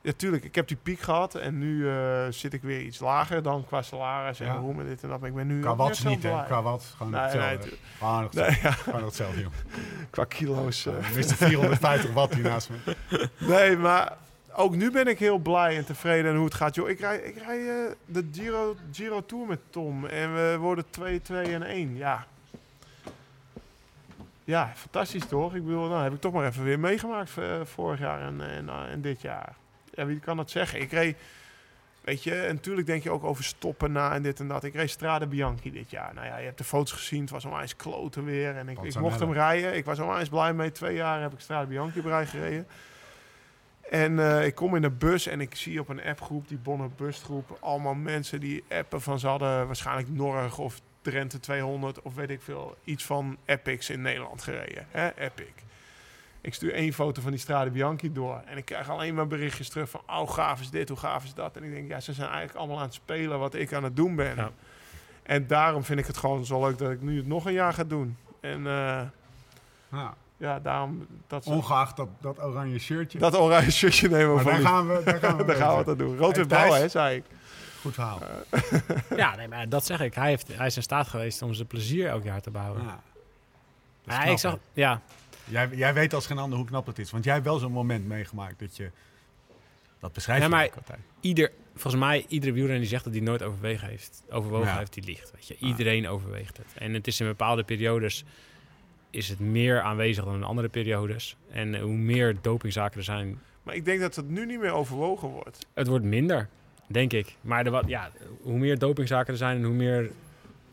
Ja, tuurlijk. Ik heb die piek gehad. En nu eh, zit ik weer iets lager dan qua salaris en Ja. roem en dit en dat. Maar ik ben nu Qua wat niet, hè? Qua wat, gewoon Nee, nee, hetzelfde. tu- Gewoon nog nee, ja, Gewoon hetzelfde, joh. qua kilo's. eh. Uh, Mr. 450 watt hier naast me. Nee, maar ook nu ben ik heel blij en tevreden en hoe het gaat. Joh, ik rij, ik rij eh, de Giro, Giro Tour met Tom en we worden 2, 2 en 1. Ja. Ja, fantastisch toch? Ik bedoel, nou heb ik toch maar even weer meegemaakt eh, vorig jaar en, en, eh, en dit jaar. Ja, wie kan dat zeggen? Ik reed, weet je, en natuurlijk denk je ook over stoppen na en dit en dat. Ik reed Strade Bianchi dit jaar. Nou ja, je hebt de foto's gezien. Het was onwijs kloten weer. En ik, ik mocht hem rijden. Ik was onwijs blij mee. Twee jaar heb ik Strade Bianchi bereid gereden. En eh, ik kom in de bus en ik zie op een appgroep, die Bonner busgroep, allemaal mensen die appen van ze hadden waarschijnlijk Norg of Drenthe 200 of weet ik veel, iets van Epics in Nederland gereden. Hè? Epic. Ik stuur één foto van die Strade Bianchi door en ik krijg alleen maar berichtjes terug van, oh gaaf is dit, hoe gaaf is dat? En ik denk, ja, ze zijn eigenlijk allemaal aan het spelen wat ik aan het doen ben. Ja. En daarom vind ik het gewoon zo leuk dat ik nu het nog een jaar ga doen. En uh, ja. Ja, daarom... Dat Ongeacht dat, dat oranje shirtje. Dat oranje shirtje nemen we maar daar gaan we, daar gaan we, daar gaan we het aan doen. Rood en blauw, hè, zei ik. Goed verhaal. ja, nee, maar dat zeg ik. Hij, heeft, hij is in staat geweest om zijn plezier elk jaar te bouwen. Ja. Knap, ik zag, ja. Jij, jij weet als geen ander hoe knap het is. Want jij hebt wel zo'n moment meegemaakt dat je... Dat beschrijft ja, maar ieder, volgens mij, iedere wielrenner die zegt dat hij nooit overwegen heeft, overwogen ja. heeft, die liegt. Weet je. Iedereen overweegt het. En het is in bepaalde periodes is het meer aanwezig dan in andere periodes. En hoe meer dopingzaken er zijn... Maar ik denk dat het nu niet meer overwogen wordt. Het wordt minder, denk ik. Maar de, wat, ja, hoe meer dopingzaken er zijn en hoe meer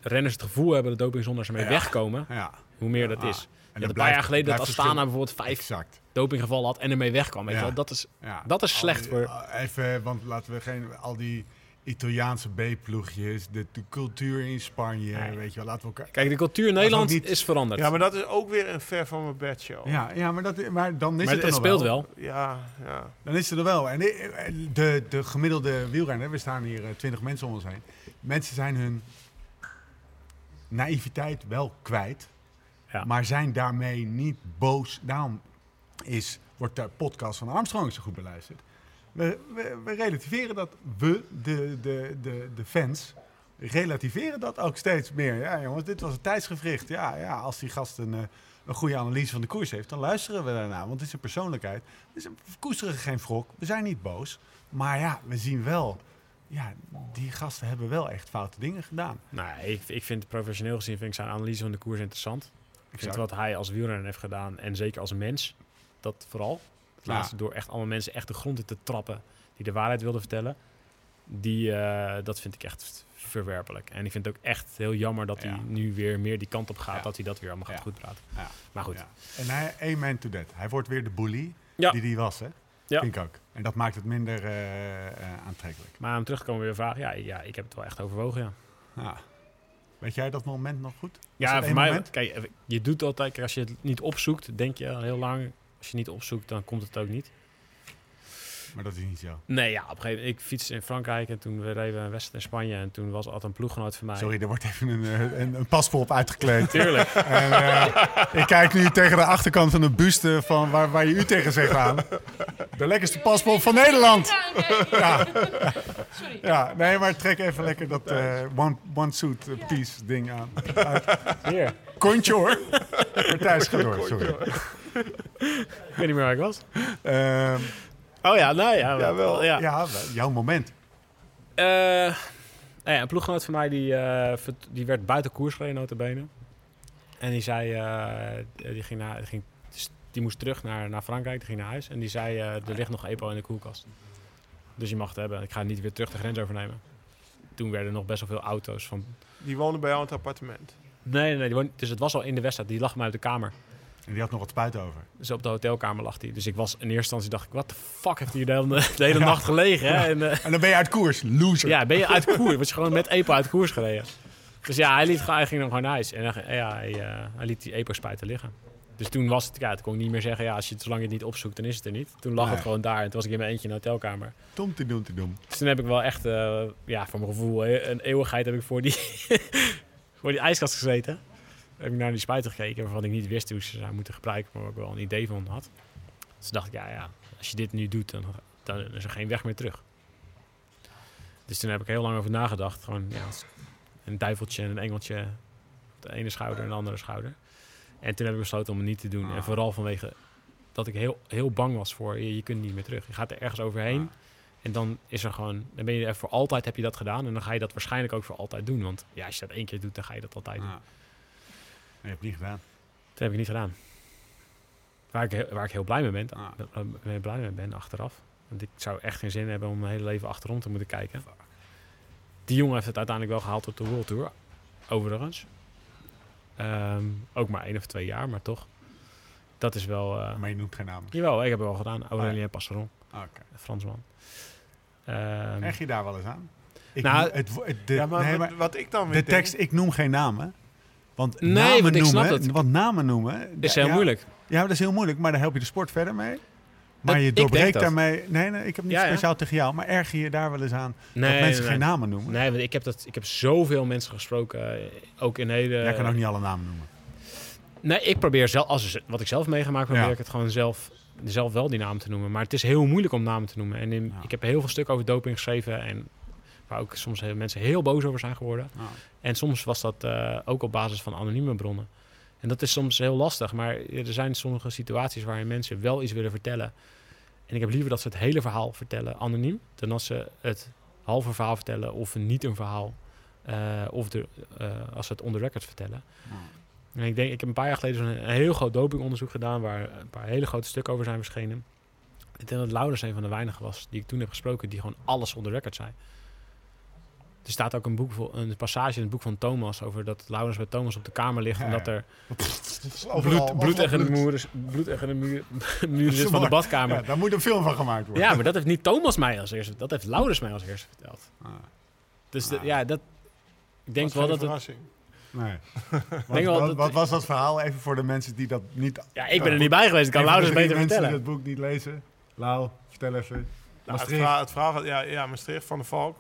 renners het gevoel hebben dat doping zonder ze mee wegkomen, ja. hoe meer dat is. En een paar jaar geleden dat Astana bijvoorbeeld vijf exact. dopinggevallen had en ermee wegkwam. Weet je wel? Dat, is, dat is slecht voor... Even, want laten we geen... Al die Italiaanse B-ploegjes, de, de, cultuur in Spanje, weet je wel. Laten we elkaar... Kijk, de cultuur in Nederland niet... is veranderd. Ja, maar dat is ook weer een ver van mijn bed show. Ja, ja maar, dat, maar dan is maar het er het speelt wel. Ja, ja. Dan is het er wel. En de, de, de gemiddelde wielrenner, we staan hier twintig mensen om ons heen. Mensen zijn hun naïviteit wel kwijt, ja. maar zijn daarmee niet boos. Daarom is, wordt de podcast van Armstrong zo goed beluisterd. We, we, relativeren dat, we, de, de, de, de fans, relativeren dat ook steeds meer. Ja, jongens, dit was een tijdsgevricht. Ja, ja als die gast een, eh, een goede analyse van de koers heeft, dan luisteren we daarna. Want het is een persoonlijkheid. Dus we koesteren geen wrok. We zijn niet boos. Maar ja, we zien wel. Ja, die gasten hebben wel echt foute dingen gedaan. Nou, ik, ik vind professioneel gezien vind ik zijn analyse van de koers interessant. Ik vind wat hij als wielrenner heeft gedaan en zeker als mens, dat vooral. Door echt allemaal mensen echt de grond in te trappen die de waarheid wilden vertellen. Die, uh, dat vind ik echt verwerpelijk. En ik vind het ook echt heel jammer dat hij nu weer meer die kant op gaat. Dat hij dat weer allemaal gaat goed praten. Maar goed. En hij, amen to that. Hij wordt weer de bully die hij was, hè? Ja. Vind ik ook. En dat maakt het minder uh, uh, aantrekkelijk. Maar om terug te komen weer vragen. Ja, ja, ik heb het wel echt overwogen, ja. Weet jij dat moment nog goed? ja, voor mij... Moment? Kijk, je doet altijd... Als je het niet opzoekt, denk je heel lang als je niet opzoekt, dan komt het ook niet. Maar dat is niet zo. Nee, ja, op een gegeven moment, ik fiets in Frankrijk en toen we reden we een wedstrijd in Spanje en toen was altijd een ploeggenoot van mij. Sorry, er wordt even een, eh, een, een paspoort uitgekleed. Tuurlijk. En, uh, ik kijk nu tegen de achterkant van de buste van waar, waar je u tegen zegt aan. De lekkerste paspoort van Nederland. Ja. Sorry. Ja, nee, maar trek even lekker dat uh, one, one suit piece ding aan. Hier. Kontje hoor. Matthijs, ga door, sorry. ik weet niet meer waar ik was. Um, oh ja, nou ja. Ja, wel. Ja, ja jouw moment. Uh, nou ja, een ploeggenoot van mij die, uh, die werd buiten koers gereden, notabene. En die zei, uh, die, ging naar, die, ging, die moest terug naar, naar Frankrijk, die ging naar huis. En die zei, er ligt nog EPO in de koelkast. Dus je mag het hebben. Ik ga niet weer terug de grens overnemen. Toen werden er nog best wel veel auto's van... Die wonen bij jou in het appartement? Nee, nee, nee dus het was al in de wedstrijd. Die lag mij uit de kamer. En die had nog wat spuit over. Dus op de hotelkamer lag hij. Dus ik was in eerste instantie dacht ik, wat de fuck heeft hij de hele, de hele nacht gelegen? Hè? En, uh, en, dan ben je uit koers, loser. Ja, ben je uit koers. Was je gewoon met EPO uit koers gereden. Dus ja, hij, liet, hij ging dan gewoon naar huis. En dan, ja, hij, uh, hij liet die EPO-spuiten liggen. Dus toen was het, ja, toen kon ik niet meer zeggen, ja, als je het, zolang je het niet opzoekt, dan is het er niet. Toen lag nee. het gewoon daar en toen was ik in mijn eentje in de hotelkamer. Tom te doen te doen. Dus toen heb ik wel echt, uh, ja, voor mijn gevoel, een eeuwigheid heb ik voor die, voor die ijskast gezeten heb ik naar die spuiten gekeken waarvan ik niet wist hoe ze zou moeten gebruiken, maar waar ik wel een idee van had. Dus dacht ik, ja, ja, als je dit nu doet, dan, dan is er geen weg meer terug. Dus toen heb ik heel lang over nagedacht. Gewoon ja, een duiveltje en een engeltje op de ene schouder en de andere schouder. En toen heb ik besloten om het niet te doen. En vooral vanwege dat ik heel, heel bang was voor je, je kunt niet meer terug. Je gaat er ergens overheen. En dan is er gewoon, dan ben je er voor altijd heb je dat gedaan. En dan ga je dat waarschijnlijk ook voor altijd doen. Want ja, als je dat één keer doet, dan ga je dat altijd doen. Ja. Nee, heb je niet gedaan. Dat heb ik niet gedaan. Waar ik, heel- waar ik heel blij mee ben, Ah. ik blij mee ben achteraf. Want ik zou echt geen zin hebben om mijn hele leven achterom te moeten kijken. Fuck. Die jongen heeft het uiteindelijk wel gehaald op de World Tour. Overigens. Ehm, ook maar één of twee jaar, maar toch. Dat is wel... eh, Maar je noemt geen namen. jawel, ik heb het wel gedaan. Ah, Aurelien Passeron, Ah. Fransman. Erg je daar wel eens aan? Ik Nou, noem- het, het- de, ja, maar, nee, wat, maar wat ik dan weer de denk- tekst, ik noem geen namen. Want Nee, namen want noemen. Want namen noemen... is ja, heel moeilijk. Ja, dat is heel moeilijk, maar daar help je de sport verder mee. Maar Dat- je doorbreekt daarmee... Nee, nee, ik heb niet Ja, ja. speciaal tegen jou, maar erg je daar wel eens aan Nee, dat mensen nee, geen nee. namen noemen? Nee, want ik heb, dat, ik heb zoveel mensen gesproken. eh, Ook in hele... Jij kan ook niet alle namen noemen. Nee, ik probeer zelf, als wat ik zelf meegemaakt, probeer Ja. ik het gewoon zelf, zelf wel die naam te noemen. Maar het is heel moeilijk om namen te noemen. En in, Ja. ik heb heel veel stukken over doping geschreven. En waar ook soms heel- mensen heel boos over zijn geworden. En soms was dat eh, ook op basis van anonieme bronnen. En dat is soms heel lastig. Maar er zijn sommige situaties waarin mensen wel iets willen vertellen. En ik heb liever dat ze het hele verhaal vertellen anoniem. Dan dat ze het halve verhaal vertellen of niet een verhaal. eh, of de, eh, als ze het on the record vertellen. En ik denk, ik heb een paar jaar geleden zo'n een heel groot dopingonderzoek gedaan waar een paar hele grote stukken over zijn verschenen. Ik denk dat Laurens een van de weinigen was die ik toen heb gesproken die gewoon alles on the record zei. Er staat ook een, boek, voor- een passage in het boek van Thomas over dat Laurens bij Thomas op de kamer ligt Ja, en dat er Overal, bloed, bloed tegen de muren, bloed tegen de muur, zit van de badkamer. Ja, daar moet een film van gemaakt worden. Ja, maar dat heeft niet Thomas mij als eerste, dat heeft Laurens mij als eerste verteld. Ah, Dus de- Ah. ja, dat, ik denk wel dat het. Nee. wat, denk wel wat- dat- wat was dat verhaal even voor de mensen die dat niet... ja, ik ben er niet bij geweest, ik kan de drie beter mensen vertellen. die het boek niet lezen. Lau, vertel even. Nou, het, Maastricht. verhaal, het verhaal gaat, ja, ja, Maastricht van de Valk.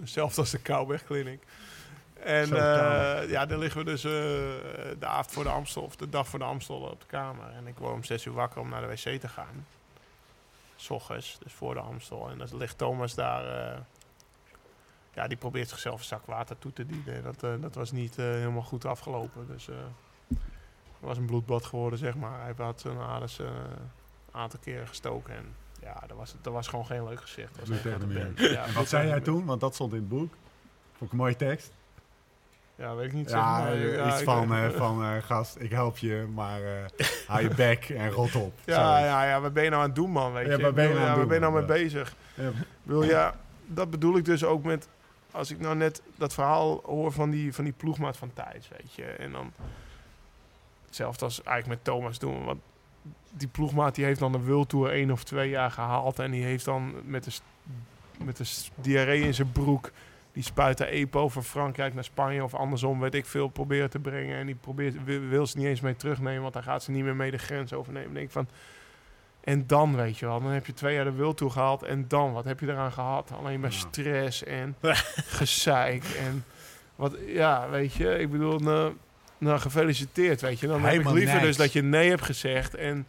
Hetzelfde als de Kouwberg Clinic. En eh, ja, dan liggen we dus eh, de avond voor de Amstel, of de dag voor de Amstel op de kamer. En ik word om zes uur wakker om naar de wc te gaan. S ochtends, dus voor de Amstel. En dan ligt Thomas daar. Ja, die probeert zichzelf een zak water toe te dienen. Dat, eh, dat was niet eh, helemaal goed afgelopen. Dus eh, het was een bloedbad geworden, zeg maar. Hij had zijn aders een aantal keren gestoken. En ja, dat was, dat was gewoon geen leuk gezicht. Dat was. Ja, En wat zei jij toen? Want dat stond in het boek. Vond ik een mooie tekst. Ja, weet ik niet. Ja, zeg maar. Ja, iets van, van gast, ik help je, maar hou je bek en rot op. Ja, ja, ja, wat ben je nou aan het doen, man? Weet Ja, je? wat ben je nou aan waar ben je nou mee bezig? Ja. Bedoel, ja, dat bedoel ik dus ook met... Als ik nou net dat verhaal hoor van die, van die ploegmaat van Thijs, weet je. En dan... Hetzelfde als eigenlijk met Thomas doen. Want die ploegmaat die heeft dan de World Tour één of twee jaar gehaald. En die heeft dan met de, met de diarree in zijn broek... Die spuit EPO van Frankrijk naar Spanje of andersom, weet ik veel, proberen te brengen. En die probeert, wil, ze niet eens mee terugnemen, want dan gaat ze niet meer mee de grens overnemen. Denk ik van, en dan, weet je wel, dan heb je twee jaar de wil toe gehaald. En dan, wat heb je eraan gehad? Alleen maar Ja. stress en gezeik. En wat, ja, weet je, ik bedoel, nou, nou gefeliciteerd, weet je. Dan heb ik liever niks. dus dat je nee hebt gezegd en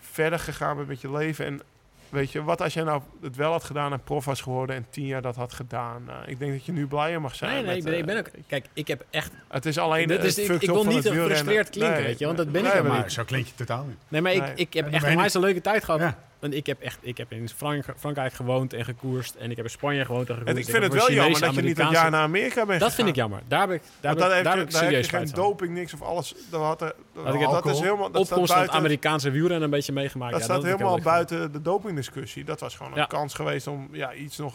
verder gegaan bent met je leven. En weet je, wat als jij nou het wel had gedaan en prof was geworden en tien jaar dat had gedaan? Nou, ik denk dat je nu blijer mag zijn. Nee, nee, met, ik ben, ik ben eh, ook... Kijk, ik heb echt... Het is alleen Dit het is- ik- ik wil niet gefrustreerd klinken, Nee, weet je, want dat ben nee, ik helemaal Maar zo klink je totaal niet. Nee, maar ik, Nee. ik heb echt onwijs een leuke tijd gehad. Ja. Want ik heb echt... Ik heb in Frank- Frankrijk gewoond en gekoerst. En ik heb in Spanje gewoond en En gekoerst. ik vind het wel jammer dat je niet een jaar naar Amerika bent Dat vind ik jammer. Daar heb ik, daar Want heb, daar heb je, heb geen doping, niks of alles. Dat, had er, dat, Had ik dat is helemaal, dat staat Opkomst van het Amerikaanse wielrennen een beetje meegemaakt. dat ja, staat helemaal buiten de dopingdiscussie. Dat was gewoon een kans geweest om ja, iets nog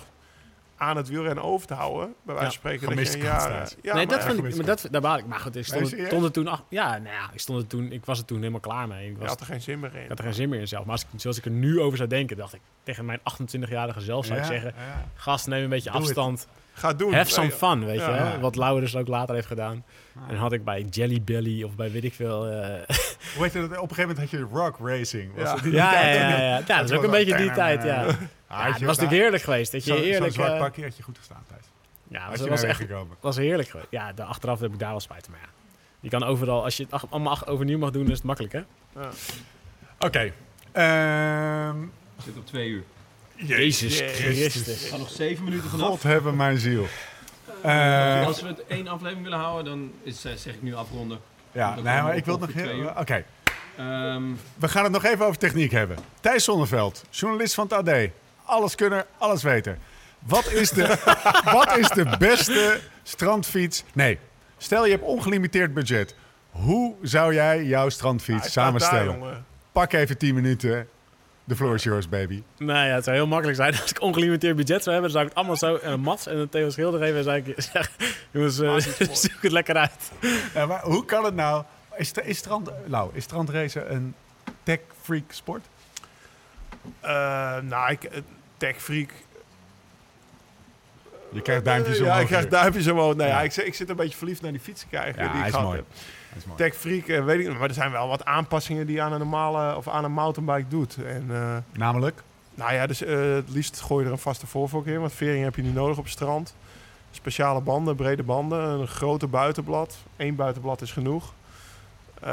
aan het wielrennen over te houden. Bij wijze van Ja. spreken dat Gemiste je trouwens. Ja, nee, maar dat ja, vond ik, maar dat, daar baal ik. Maar goed, ik stond, Nee, er- stond er toen... ach- ja, nou ja, ik, stond er toen, ik was er toen helemaal klaar mee. Ik, je was, had er geen zin meer in. ik had er geen zin meer in zelf. Maar als ik, zoals ik er nu over zou denken, dacht ik... Tegen mijn 28-jarige zelf zou ik Ja, zeggen... ja. Gast, neem een beetje Doe het. afstand. Ga doen. Have some fun, weet Ja. je. Hè? Wat Laurens ook later heeft gedaan. Ah. En had ik bij Jelly Belly of bij weet ik veel... eh, Hoe heet het? Op een gegeven moment had je rock racing. Was Ja. het die ja, ja, ja, ja, ja. Ja, dat is ook een beetje die tijd, ja. Ah, Ja, het was natuurlijk heerlijk geweest. Dat je Zo- Zo'n eerlijk... zwart eh, pakje had je goed gestaan, Thijs. ja, dat je was naar echt weggekomen. was heerlijk geweest. Ja, de, achteraf heb ik daar wel spijt van. Maar ja, je kan overal... Als je het allemaal ach- overnieuw mag doen, is het makkelijk, hè? Ja. Oké. Ehm, Zit op twee uur. Jezus Christus. We gaan nog zeven minuten vanaf. God hebben mijn ziel. Eh, Als we het één aflevering willen houden, dan is, eh, zeg ik nu afronden. ja, nee, maar ik wil nog heel... Oké. Ehm, We gaan het nog even over techniek hebben. Thijs Zonneveld, journalist van het AD. Alles kunnen, alles weten. Wat is de, wat is de beste strandfiets? Nee, stel je hebt ongelimiteerd budget. Hoe zou jij jouw strandfiets samenstellen? daar, jongen. Pak even 10 minuten. The floor is yours, baby. Nou ja, het zou heel makkelijk zijn als ik ongelimiteerd budget zou hebben. Dan zou ik het allemaal zo een Mats en een Theo Schilder geven. En zou ik zeggen, jongens, eh, zoek het lekker uit. Ja, maar hoe kan het nou? Is, is, strand, nou, is strandracen een tech-freak sport? Eh, nou, ik, eh, Tech Freak. Je krijgt duimpjes omhoog. Ja, ik krijg duimpjes omhoog. Nee, Ja. ik, zit- ik zit een beetje verliefd naar die fietsen kijken. Ja, die hij ik is gehad heb. Tech Freak, weet ik niet. Maar er zijn wel wat aanpassingen die je aan een normale of aan een mountainbike doet. En eh, Namelijk? nou ja, dus eh, het liefst gooi je er een vaste voorvork in. Want vering heb je niet nodig op het strand. Speciale banden, brede banden, een grote buitenblad. Eén buitenblad is genoeg. Eh,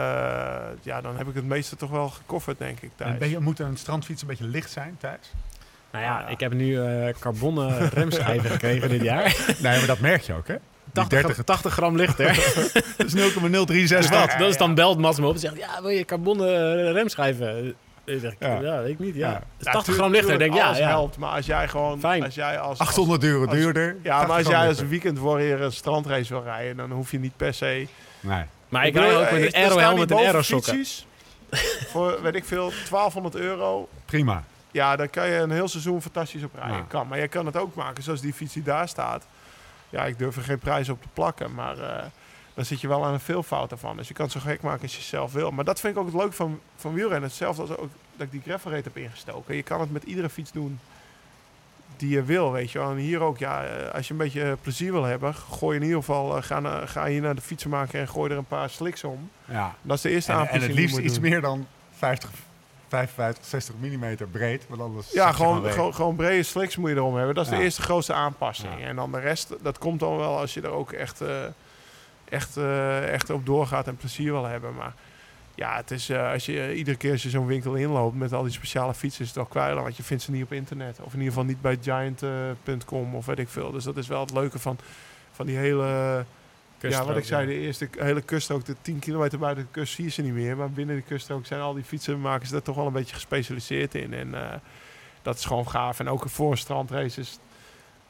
ja, dan heb ik het meeste toch wel gecoverd, denk ik. En Thuis. ben je, moet een strandfiets een beetje licht zijn, Thijs? Nou ja, Ah. ik heb nu eh carbonnen remschijven gekregen dit jaar. Nee, maar dat merk je ook, hè? Die 80, 30, 80 gram lichter. dat is 0,036 Dus watt. dat, dat is dan belt Mats me op en zegt, ja, wil je carbonnen remschijven? Zeg ik, Ja. ja. weet ik niet, ja. Ja. Het is Ja, 80 tuur- gram lichter. Ik denk, tuurlijk, ja, alles ja. helpt. Maar als jij gewoon... Fijn. Als jij als, 800 euro als- duurder. Ja, maar 80 als jij als weekend warrior een strandrace wil rijden, dan hoef je niet per se... Nee. Maar ik rij ook eh, met er een staan aerohelm die met een aerosokken. bovenfietsjes Voor, weet ik veel, 1200 euro. Prima. Ja, dan kan je een heel seizoen fantastisch op rijden. Ja. Kan, maar je kan het ook maken zoals die fiets die daar staat. Ja, ik durf er geen prijs op te plakken, maar eh, dan zit je wel aan een veelvoud ervan. Dus je kan het zo gek maken als je zelf wil. Maar dat vind ik ook het leuk van, van wielrennen. Hetzelfde als ook dat ik die gravel race heb ingestoken. Je kan het met iedere fiets doen die je wil, weet je wel. En hier ook, ja, eh, als je een beetje plezier wil hebben, gooi in ieder geval, eh, ga, hier naar de fietsenmaker en gooi er een paar slicks om. Ja. Dat is de eerste En, en aanpassing het je liefst iets meer dan 50, 55, 60 mm breed. Want anders Ja, gewoon, gewoon, gewoon brede slicks moet je erom hebben. Dat is Ja. de eerste grootste aanpassing. Ja. En dan de rest, dat komt dan wel als je er ook echt, eh, echt, eh, echt op doorgaat en plezier wil hebben. Maar ja, het is, eh, als je iedere keer als je zo'n winkel inloopt met al die speciale fietsen, is het wel kwijlen. Want je vindt ze niet op internet. Of in ieder geval niet bij giant.com of weet ik veel. Dus dat is wel het leuke van, van die hele... ja, wat ik zei, de eerste hele kuststrook, de 10 kilometer buiten de kust zie je ze niet meer. Maar binnen de kuststrook zijn al die fietsen, maken ze daar toch wel een beetje gespecialiseerd in. En eh, dat is gewoon gaaf. En ook voor een strandraces,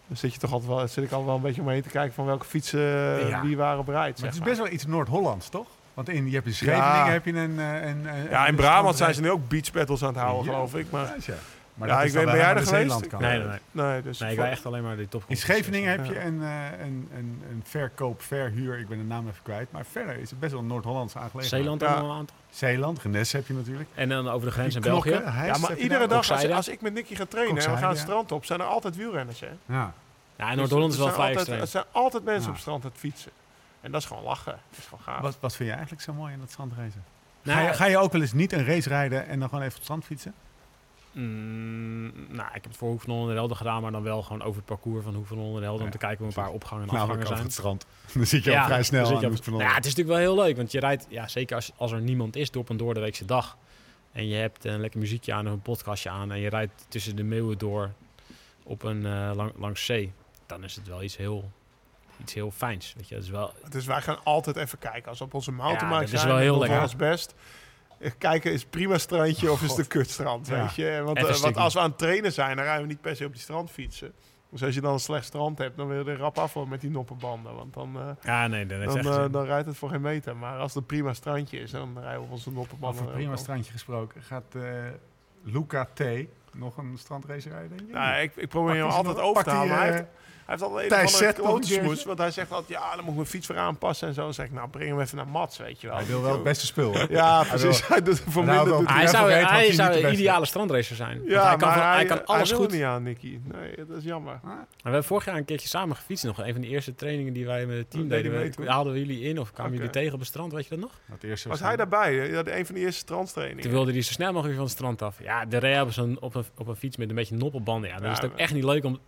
dan zit je toch altijd wel, zit ik altijd wel een beetje omheen te kijken van welke fietsen eh, Ja. wie waren bereid. Maar het is maar. best wel iets Noord-Hollands, toch? Want in, je hebt in Scheveningen Ja. heb je een... eh, een, een Ja, in Brabant zijn ze nu ook beach battles aan het houden, Ja. geloof ik. Maar Ja, Maar Ja, dat ik weet- ben jij aan er geweest? Zeelandkant. Nee, nee, nee. nee, dus Nee, ik rij echt alleen maar die top. In Scheveningen heb je een, eh, een, een, een verkoop, verhuur, ik ben de naam even kwijt. Maar verder is het best wel een Noord-Hollandse aangelegenheid. Zeeland Ja. allemaal aan. Zeeland, Genes heb je natuurlijk. En dan over de grens in België. Ja, maar iedere dag als, als ik met Nicky ga trainen en we gaan het strand op, zijn er altijd wielrenners. Hè? Ja. Ja, in Noord-Holland is Dus wel er zijn vrij extreem. Er zijn altijd mensen Ja. op het strand aan het fietsen. En dat is gewoon lachen. Dat is gewoon gaaf. Wat, wat vind je eigenlijk zo mooi in dat strandracen? Nou, ga, je, ga je ook wel eens niet een race rijden en dan gewoon even op het strand fietsen? Mm, nou, ik heb het voor van Holland en Helden gedaan, maar dan wel gewoon over het parcours van Holland en Helden Ja, om te kijken hoe een paar opgangen en afgangen zijn. het strand. Dan zit je al vrij snel aan de hoek Nou ja, het is natuurlijk wel heel leuk, want je rijdt, ja, zeker als, als er niemand is op een door de weekse dag. En je hebt een lekker muziekje aan, of een podcastje aan en je rijdt tussen de meeuwen door op een eh, lang, langs zee. Dan is het wel iets heel, iets heel fijns. Weet je, dat is wel, Dus wij gaan altijd even kijken. Als we op onze mountainbike Ja, dat is wel heel lekker. ons best. Kijken, is het prima strandje of is het een kutstrand, Ja. weet je? Want, eh, want als we aan het trainen zijn, dan rijden we niet per se op die strand fietsen. Dus als je dan een slecht strand hebt, dan wil je er rap af worden met die noppenbanden. Want dan, eh, ja, nee, dan, echt... eh, dan rijdt het voor geen meter. Maar als het een prima strandje is, dan rijden we op onze noppenbanden. Over prima strandje gesproken. Gaat eh, Luca T. nog een strandrace rijden? denk je? Nou, ik, ik probeer hem altijd over te halen. Hij heeft, altijd een of een? Want hij zegt altijd, ja, dan moet ik mijn fiets weer aanpassen en zo. Dan zeg ik, nou, breng hem even naar Mats, weet je wel. Hij wil wel het beste spul, hè? Ja, precies. Hij doet voor minder. doet hij zou, hij hij zou de een ideale strandracer zijn. Ja, hij kan, hij, hij kan alles goed. niet aan, Nicky. Nee, dat is jammer. Maar we hebben vorig jaar een keertje samen gefietst nog. Een van de eerste trainingen die wij met het team deden We, haalden we jullie in of kwamen jullie tegen op het strand, weet je dat nog? Dat eerste Was hij daarbij? Ja, de- een van die eerste strandtrainingen. Toen wilde hij zo snel mogelijk van het strand af. Ja, de rea op, zo'n, op, een, op een fiets met een beetje noppelbanden. Ja, dan Ja, is het ook echt niet leuk om...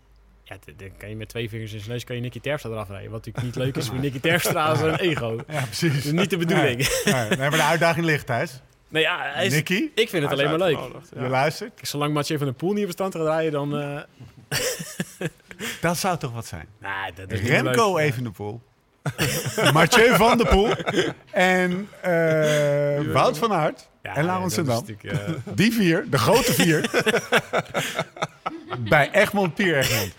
Ja, dan kan je met twee vingers in zijn neus kan je Nicky Terpstra eraf rijden. Wat natuurlijk niet leuk is voor Nicky Terpstra als een ego. Ja, precies. is niet de bedoeling. Nee, nee, nee, maar de uitdaging ligt, Thijs. Nee, ja, hij is- Nicky, ik vind het alleen maar leuk. ja. je luistert. Zolang Mathieu van der Poel niet op het strand gaat rijden, dan... eh Dat zou toch wat zijn? nee, dat is Remco leuk. Evenepoel. Mathieu van der Poel. En eh, Wout van Aert. Ja, En Laurens Sendam. natuurlijk, eh, Die vier, de grote vier. bij Egmond, Pier Egmond.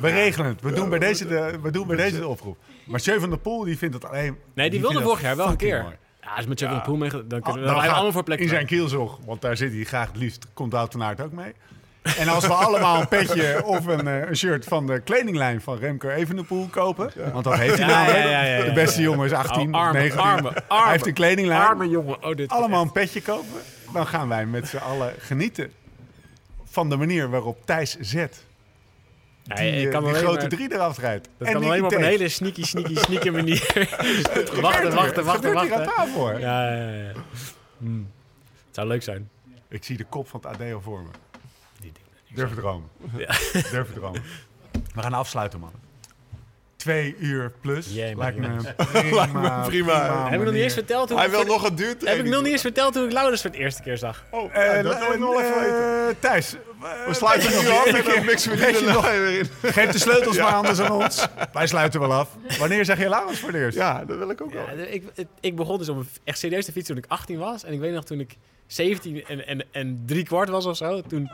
We regelen het. We doen bij deze de, we doen bij deze de oproep. Maar Mathieu van der Poel die vindt het alleen... nee, die wilde vorig jaar wel een keer. mooi. Ja, als met Jeff Poel mee, dan kunnen we allemaal voor plekken. In zijn kielzog, want daar zit hij graag het liefst. Komt Wout van Aert ook mee. En als we allemaal een petje of een, eh, een shirt van de kledinglijn van Remco Evenepoel kopen. Want dat heeft hij Ja, namelijk. ja, ja, ja, ja. De beste jongen is 18, Oh, arme, 19. arme, Hij arme, heeft een kledinglijn. arme jongen. Oh, dit allemaal een petje kopen. Dan gaan wij met z'n allen genieten van de manier waarop Thijs zet. Die, Ja, ik eh, kan die alleen grote maar- drie eraf rijdt. Dat En kan alleen maar op een hele sneaky, sneaky, sneaky manier. wachten, wachten, wachten, aan wachten. tafel? Ja, ja, ja. Hmm. Het zou leuk zijn. Ik zie de kop van het AD voor me. Die. Durf te dromen. Ja. Durf te dromen. We gaan afsluiten, man. Twee uur plus. Jee, man, Lijkt me prima, Lijkt me prima. Heb ik nog niet eens verteld hoe Hij ik wil nog een duurtraining. Heb ik nog niet eens verteld hoe ik Laurens voor het eerste keer zag? Oh, Eh, dat wil ik nog wel even weten. eh, Thijs, We sluiten nu af en dan mixen we die er nog- weer in. geef de sleutels maar anders aan ons. Wij sluiten wel af. Wanneer zeg je Laurens voor het eerst? Ja, dat wil ik ook wel. Ja, de- ik, het- ik begon dus om echt serieus te fietsen toen ik 18 was. En ik weet nog toen ik 17 en, en, en drie kwart was of zo. Toen,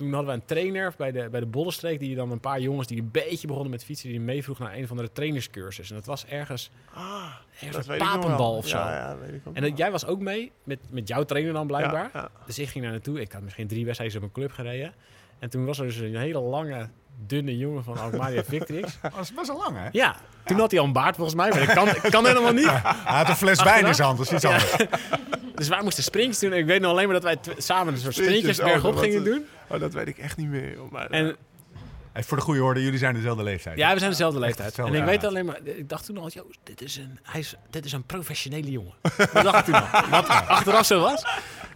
toen hadden we een trainer bij de, bij de Bollenstreek. Die dan een paar jongens die een beetje begonnen met fietsen. Die meevroeg naar een van de trainerscursus. En dat was ergens, Ah, ergens dat een papendal of zo. Ja, ja, weet ik ook En dat, jij was ook mee met, met jouw trainer dan blijkbaar. Ja. Dus ik ging daar naartoe. Ik had misschien drie wedstrijden op een club gereden. En toen was er dus een hele lange, dunne jongen van Alkmaria Victrix. Dat was best wel lang, hè? Ja, toen had hij al een baard volgens mij. Maar dat kan, kan helemaal niet. Hij had een fles wijn in zijn hand, dat is iets anders. Dus wij moesten sprintjes doen. Ik weet nog alleen maar dat wij samen een soort Sprintjes, oh, bergop dat gingen doen. Oh, dat weet ik echt niet meer. Maar, En Hey, voor de goede orde, jullie zijn dezelfde leeftijd. ja, we zijn dezelfde leeftijd. En ik weet alleen maar, ik dacht toen al, joh, dit is een, hij is, dit is een professionele jongen. Dat dacht ik toen al. Wat achteraf zo was.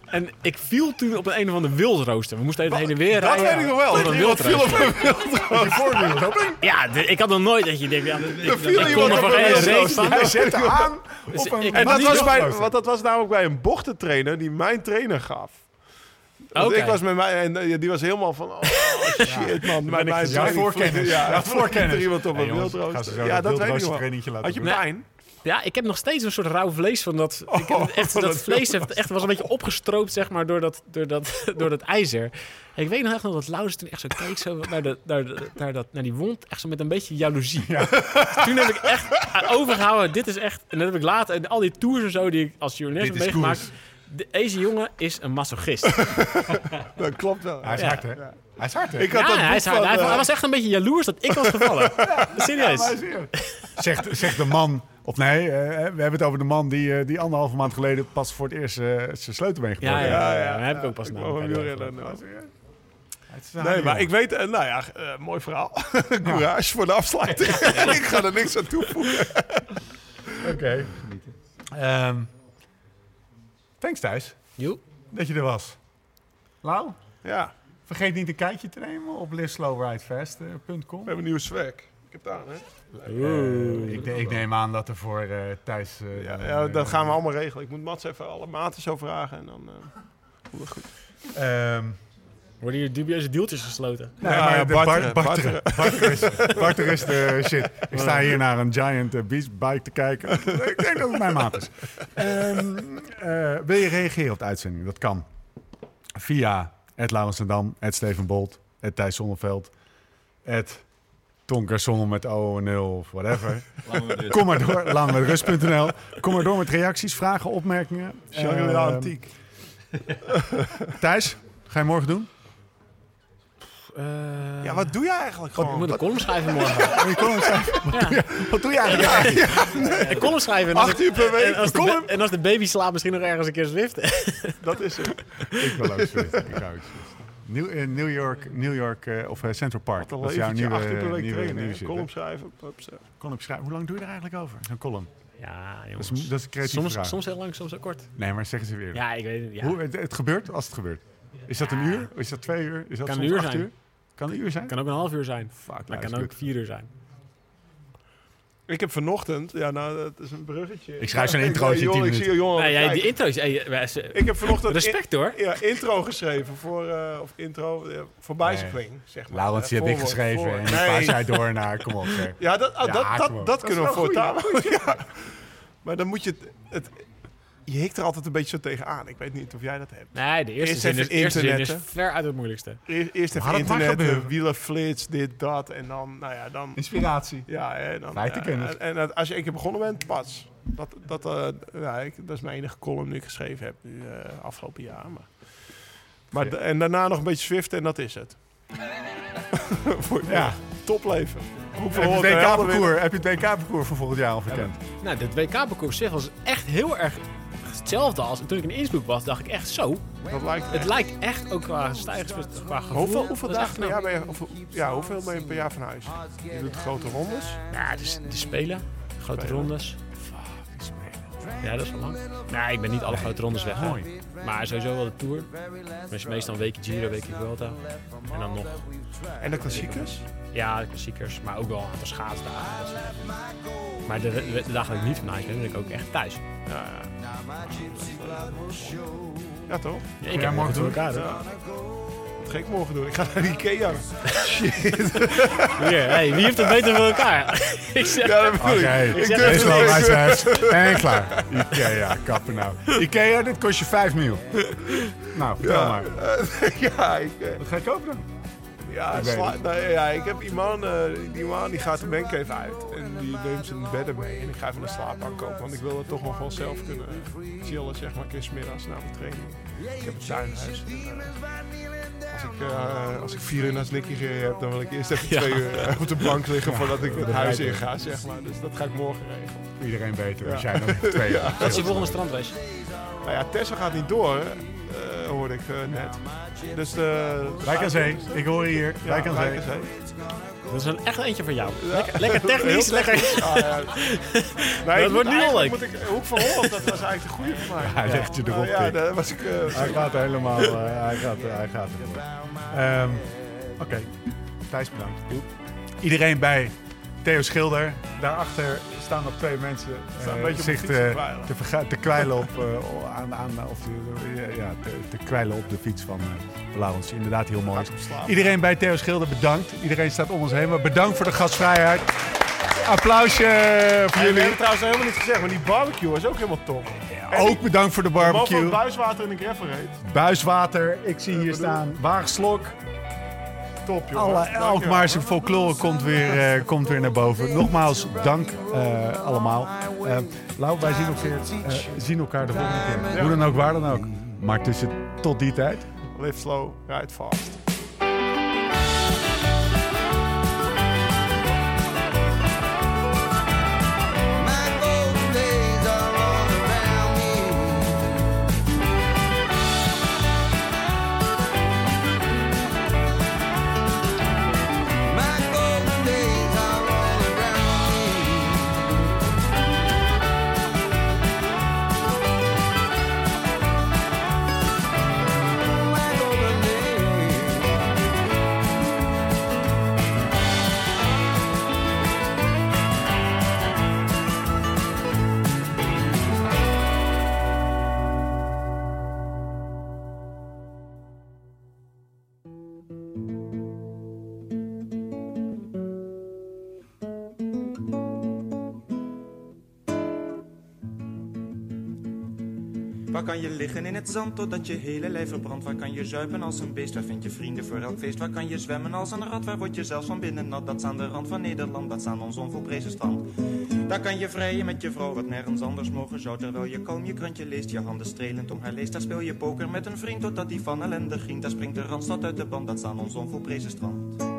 En ik viel toen op een een of andere wildrooster. We moesten even heen en weer dat rijden. weet ik nog wel. Op Dat een iemand viel op wildrooster. een Ja, de- ik had nog nooit dat je denkt, ja, ik, ik, viel ik iemand kon er op een wildrooster. Hij zette aan Dus op een En dat was, bij, wildrooster. want dat was namelijk bij een bochtentrainer die mijn trainer gaf. Want Oké. ik was met mij en eh, die was helemaal van, oh shit man. Mijn, mijn voorkennis. Ja, Jouw voorkennis. er iemand op Hey, een wildrooster. Ja, dat weet ik nog Had je pijn? Ja, ik heb nog steeds een soort rauw vlees van dat. ik heb echt, dat, dat- vlees heeft echt, was een beetje opgestroopt, zeg maar, door dat, door dat, door dat ijzer. Ik weet nog echt nog dat Laurens toen echt zo keek zo naar, de, naar, de, naar, dat, naar die wond, echt zo met een beetje jaloezie. Dus toen heb ik echt overgehouden, dit is echt... En dat heb ik later, en al die tours en zo die ik als journalist heb meegemaakt... de- Deze jongen is een masochist. Dat klopt wel. Hij is Ja. hard, hè? Hij is hard, hè? Ik had Ja, dat hij, boek is hard. van, hij, eh, hij was echt een beetje jaloers dat ik was gevallen. Serieus. Zegt, zegt de man, of nee, eh, we hebben het over de man die, eh, die anderhalve maand geleden pas voor het eerst eh, zijn sleutelbeen Ja, gebroken ja, heeft. ja, ja, daar heb ik ook pas ik na. wou elkaar wielrennen, over. Het is een Nee, maar ik weet, eh, nou ja, eh, mooi verhaal. Courage voor de afsluiting. ik ga er niks aan toevoegen. Oké. Ehm, thanks Thijs, Joe. dat je er was. Lau, Ja, vergeet niet een kijkje te nemen op liveslowridefast.com. we hebben een nieuwe swag. Ik heb het aan, hè? Eh, ik, ik neem aan dat er voor eh, Thijs... eh, Ja, ja, dat gaan we allemaal regelen. Ik moet Mats even alle maten zo vragen en dan eh komt het goed. ehm, Worden hier dubieuze deeltjes gesloten? Nee, Ja, maar ja, barteren, bar- barteren. Barteren is, barteren is de shit. Ik sta hier naar een giant eh, beachbike te kijken. ik denk dat het mijn maat is. Ehm, eh, wil je reageren op de uitzending? Dat kan. Via Ed Laurensendam, Ed Steven Bolt, Ed Thijs Zonneveld, Ed Tonker Zonnel met O en 0 of whatever. Kom maar door, langmetrust.nl. Kom maar door met reacties, vragen, opmerkingen. Ehm, Antiek. Thijs, ga je morgen doen? Ja, wat doe je eigenlijk Ik gewoon? moet een column schrijven morgen. Je column schrijven? Ja. Wat doe je eigenlijk? Een column schrijven. Acht ik- uur per week. en als, de, column? ba- en als de baby slaapt, misschien nog ergens een keer Zwift. Dat is het. Ik wil ook Swift. Ik ook Swift. New, in New York, New York eh, of eh, Central Park. Een Dat is jouw nieuwe, Acht uur per week nieuwe, trainen. nieuwe shit, Column schrijven. Eh. Column schrijven. Hoe lang doe je er eigenlijk over? Zo'n column. Ja, Dat jongens. is, dat is een creatieve Soms, vraag. soms heel lang, soms heel kort. Nee, maar zeggen ze weer. Ja, ik weet het. Ja. Hoe, het, het gebeurt als het gebeurt. Is dat een uur? Is dat twee uur? Is dat Kan een soms uur acht zijn. uur? Kan een uur zijn? kan ook een half uur zijn. Fuck, Maar nou, kan is ook vier uur zijn. Ik heb vanochtend, ja nou dat is een bruggetje. Ik schrijf zo'n introotje in 10 Ik zie je jongen. Nee, jij, die intro's. ze- Ik heb vanochtend respect hoor. in- ja, intro geschreven voor, eh, of intro, eh, voorbijspring, zeg maar. Laurens, die heb ik voorwoord, geschreven. En Nee. paas jij door naar... Kom op, zeg. Ja, dat, ah, Ja, dat, dat, op. dat, Dat kunnen we voortaan. Ja. Maar dan moet je het, het je hikt er altijd een beetje zo tegenaan. Ik weet niet of jij dat hebt. Nee, de eerste, Eerst zin, is, eerste zin is ver uit het moeilijkste. Eerst, eerst even internet, wielerflits, dit, dat. En dan, nou ja, dan... Inspiratie. Ja, hè, dan, eh, en, en dat- als je één keer begonnen bent, pas. Dat, dat, eh, ja, ik, dat is mijn enige column die ik geschreven heb nu eh, afgelopen jaar. Maar, maar en daarna nog een beetje Swift en dat is het. Voor, ja, topleven. Hoeveel heb je het WK-parcours voor volgend jaar al verkend? Nou, dit WK-parcours zich was echt heel erg hetzelfde als toen ik in Innsbruck was. Dacht ik echt zo. Dat lijkt Het lijkt echt ook qua stijgers, qua gevoel. Hoeveel, hoeveel is dagen per jaar ben je, ja, hoeveel ben je per jaar van huis? Je doet grote rondes. Ja, de, de spelen. Grote Spelen. rondes. Ja, dat is wel lang. Nee, ik ben niet alle grote rondes weg. hè. Mooi. Maar sowieso wel de Tour. Meestal een weekje Giro, een weekje Vuelta. En dan nog, En de klassiekers? ja, de klassiekers. Maar ook wel een aantal schaatsdagen. Maar de, de, de dagen dat ik niet van huis ben, ben ik ook echt thuis. Ja, ja. Ja, toch? Ja, ik heb morgen door elkaar. hè. Ik morgen doen? Ik ga naar Ikea. Hier, hey, wie heeft het beter voor elkaar? ik zeg, Ja, dat bedoel Oké, ik. Ik zeg Wees wel. En klaar. Ikea, kappen nou. Ikea, dit kost je 5 mil. Nou, vertel Ja, maar. ja, ik, eh, Wat ga je kopen dan? ja, Ik sla- het. nou, ja, ik heb iemand, eh, die man die gaat de mancave uit. En die neemt zijn bedden mee. En ik ga even een slaapbank kopen. Want ik wil het toch nog wel zelf kunnen chillen, zeg maar. Een keer 's middags na mijn training. Ik heb een tuinhuis. En, als, ik, eh, als ik vier uur naar Snicky gereden heb, dan wil ik eerst even Ja. twee uur eh, op de bank liggen voordat ik het huis in ga, zeg maar. Dus dat ga ik morgen regelen. Iedereen beter. Als jij dan twee jaar. wat is je volgende strandrace? Nou ja, Tessa gaat niet door, eh, hoorde ik net. Dus. Wijk aan Zee. Ik hoor hier. Ja, Wijk aan Zee. Dat is een, echt eentje voor jou. Ja. Lekker, lekker technisch, lekker... Ah, ja. Nee, ik wordt nu al leuk. Moet ik, Hoek van Holland, dat was eigenlijk de goede voor mij. Hij legt je erop. Ja, daar was ik... eh, Hij gaat helemaal. eh, hij gaat, hij gaat ervoor. Ehm, Oké. Thijs bedankt. Iedereen bij Theo Schilder. Daarachter staan nog twee mensen eh, zich te, te kwijlen. te, verga- te kwijlen op, eh, aan, aan, of ja, te, te kwijlen op de fiets van uh, Laurens. Inderdaad heel mooi. Iedereen bij Theo Schilder bedankt. Iedereen staat om ons heen. Maar bedankt voor de gastvrijheid. Applausje voor jullie. hebben trouwens nog helemaal niet gezegd, maar die barbecue was ook helemaal top. Ook bedankt voor de barbecue. het buiswater in de gravel reed. Buiswater. Ik zie hier staan. Waagslok. Top, joh. Alle Alkmaarse folklore komt weer, eh, komt weer naar boven. Nogmaals, dank eh, allemaal. Lau, wij zien, elkaar, zien elkaar de volgende keer. Hoe dan ook, waar dan ook. Maar tussen tot die tijd. Live slow, ride fast. Liggen in het zand totdat je hele lijf verbrandt? Waar kan je zuipen als een beest? Waar vind je vrienden voor elk feest? Waar kan je zwemmen als een rat? Waar word je zelfs van binnen nat? Dat is aan de rand van Nederland, dat is aan ons onvolprezen strand. Daar kan je vrijen met je vrouw, wat nergens anders mogen zou. Terwijl je kalm je krantje leest, je handen strelend om haar leest. Daar speel je poker met een vriend totdat die van ellende grient. Daar springt de randstad uit de band, dat is aan ons onvolprezen strand.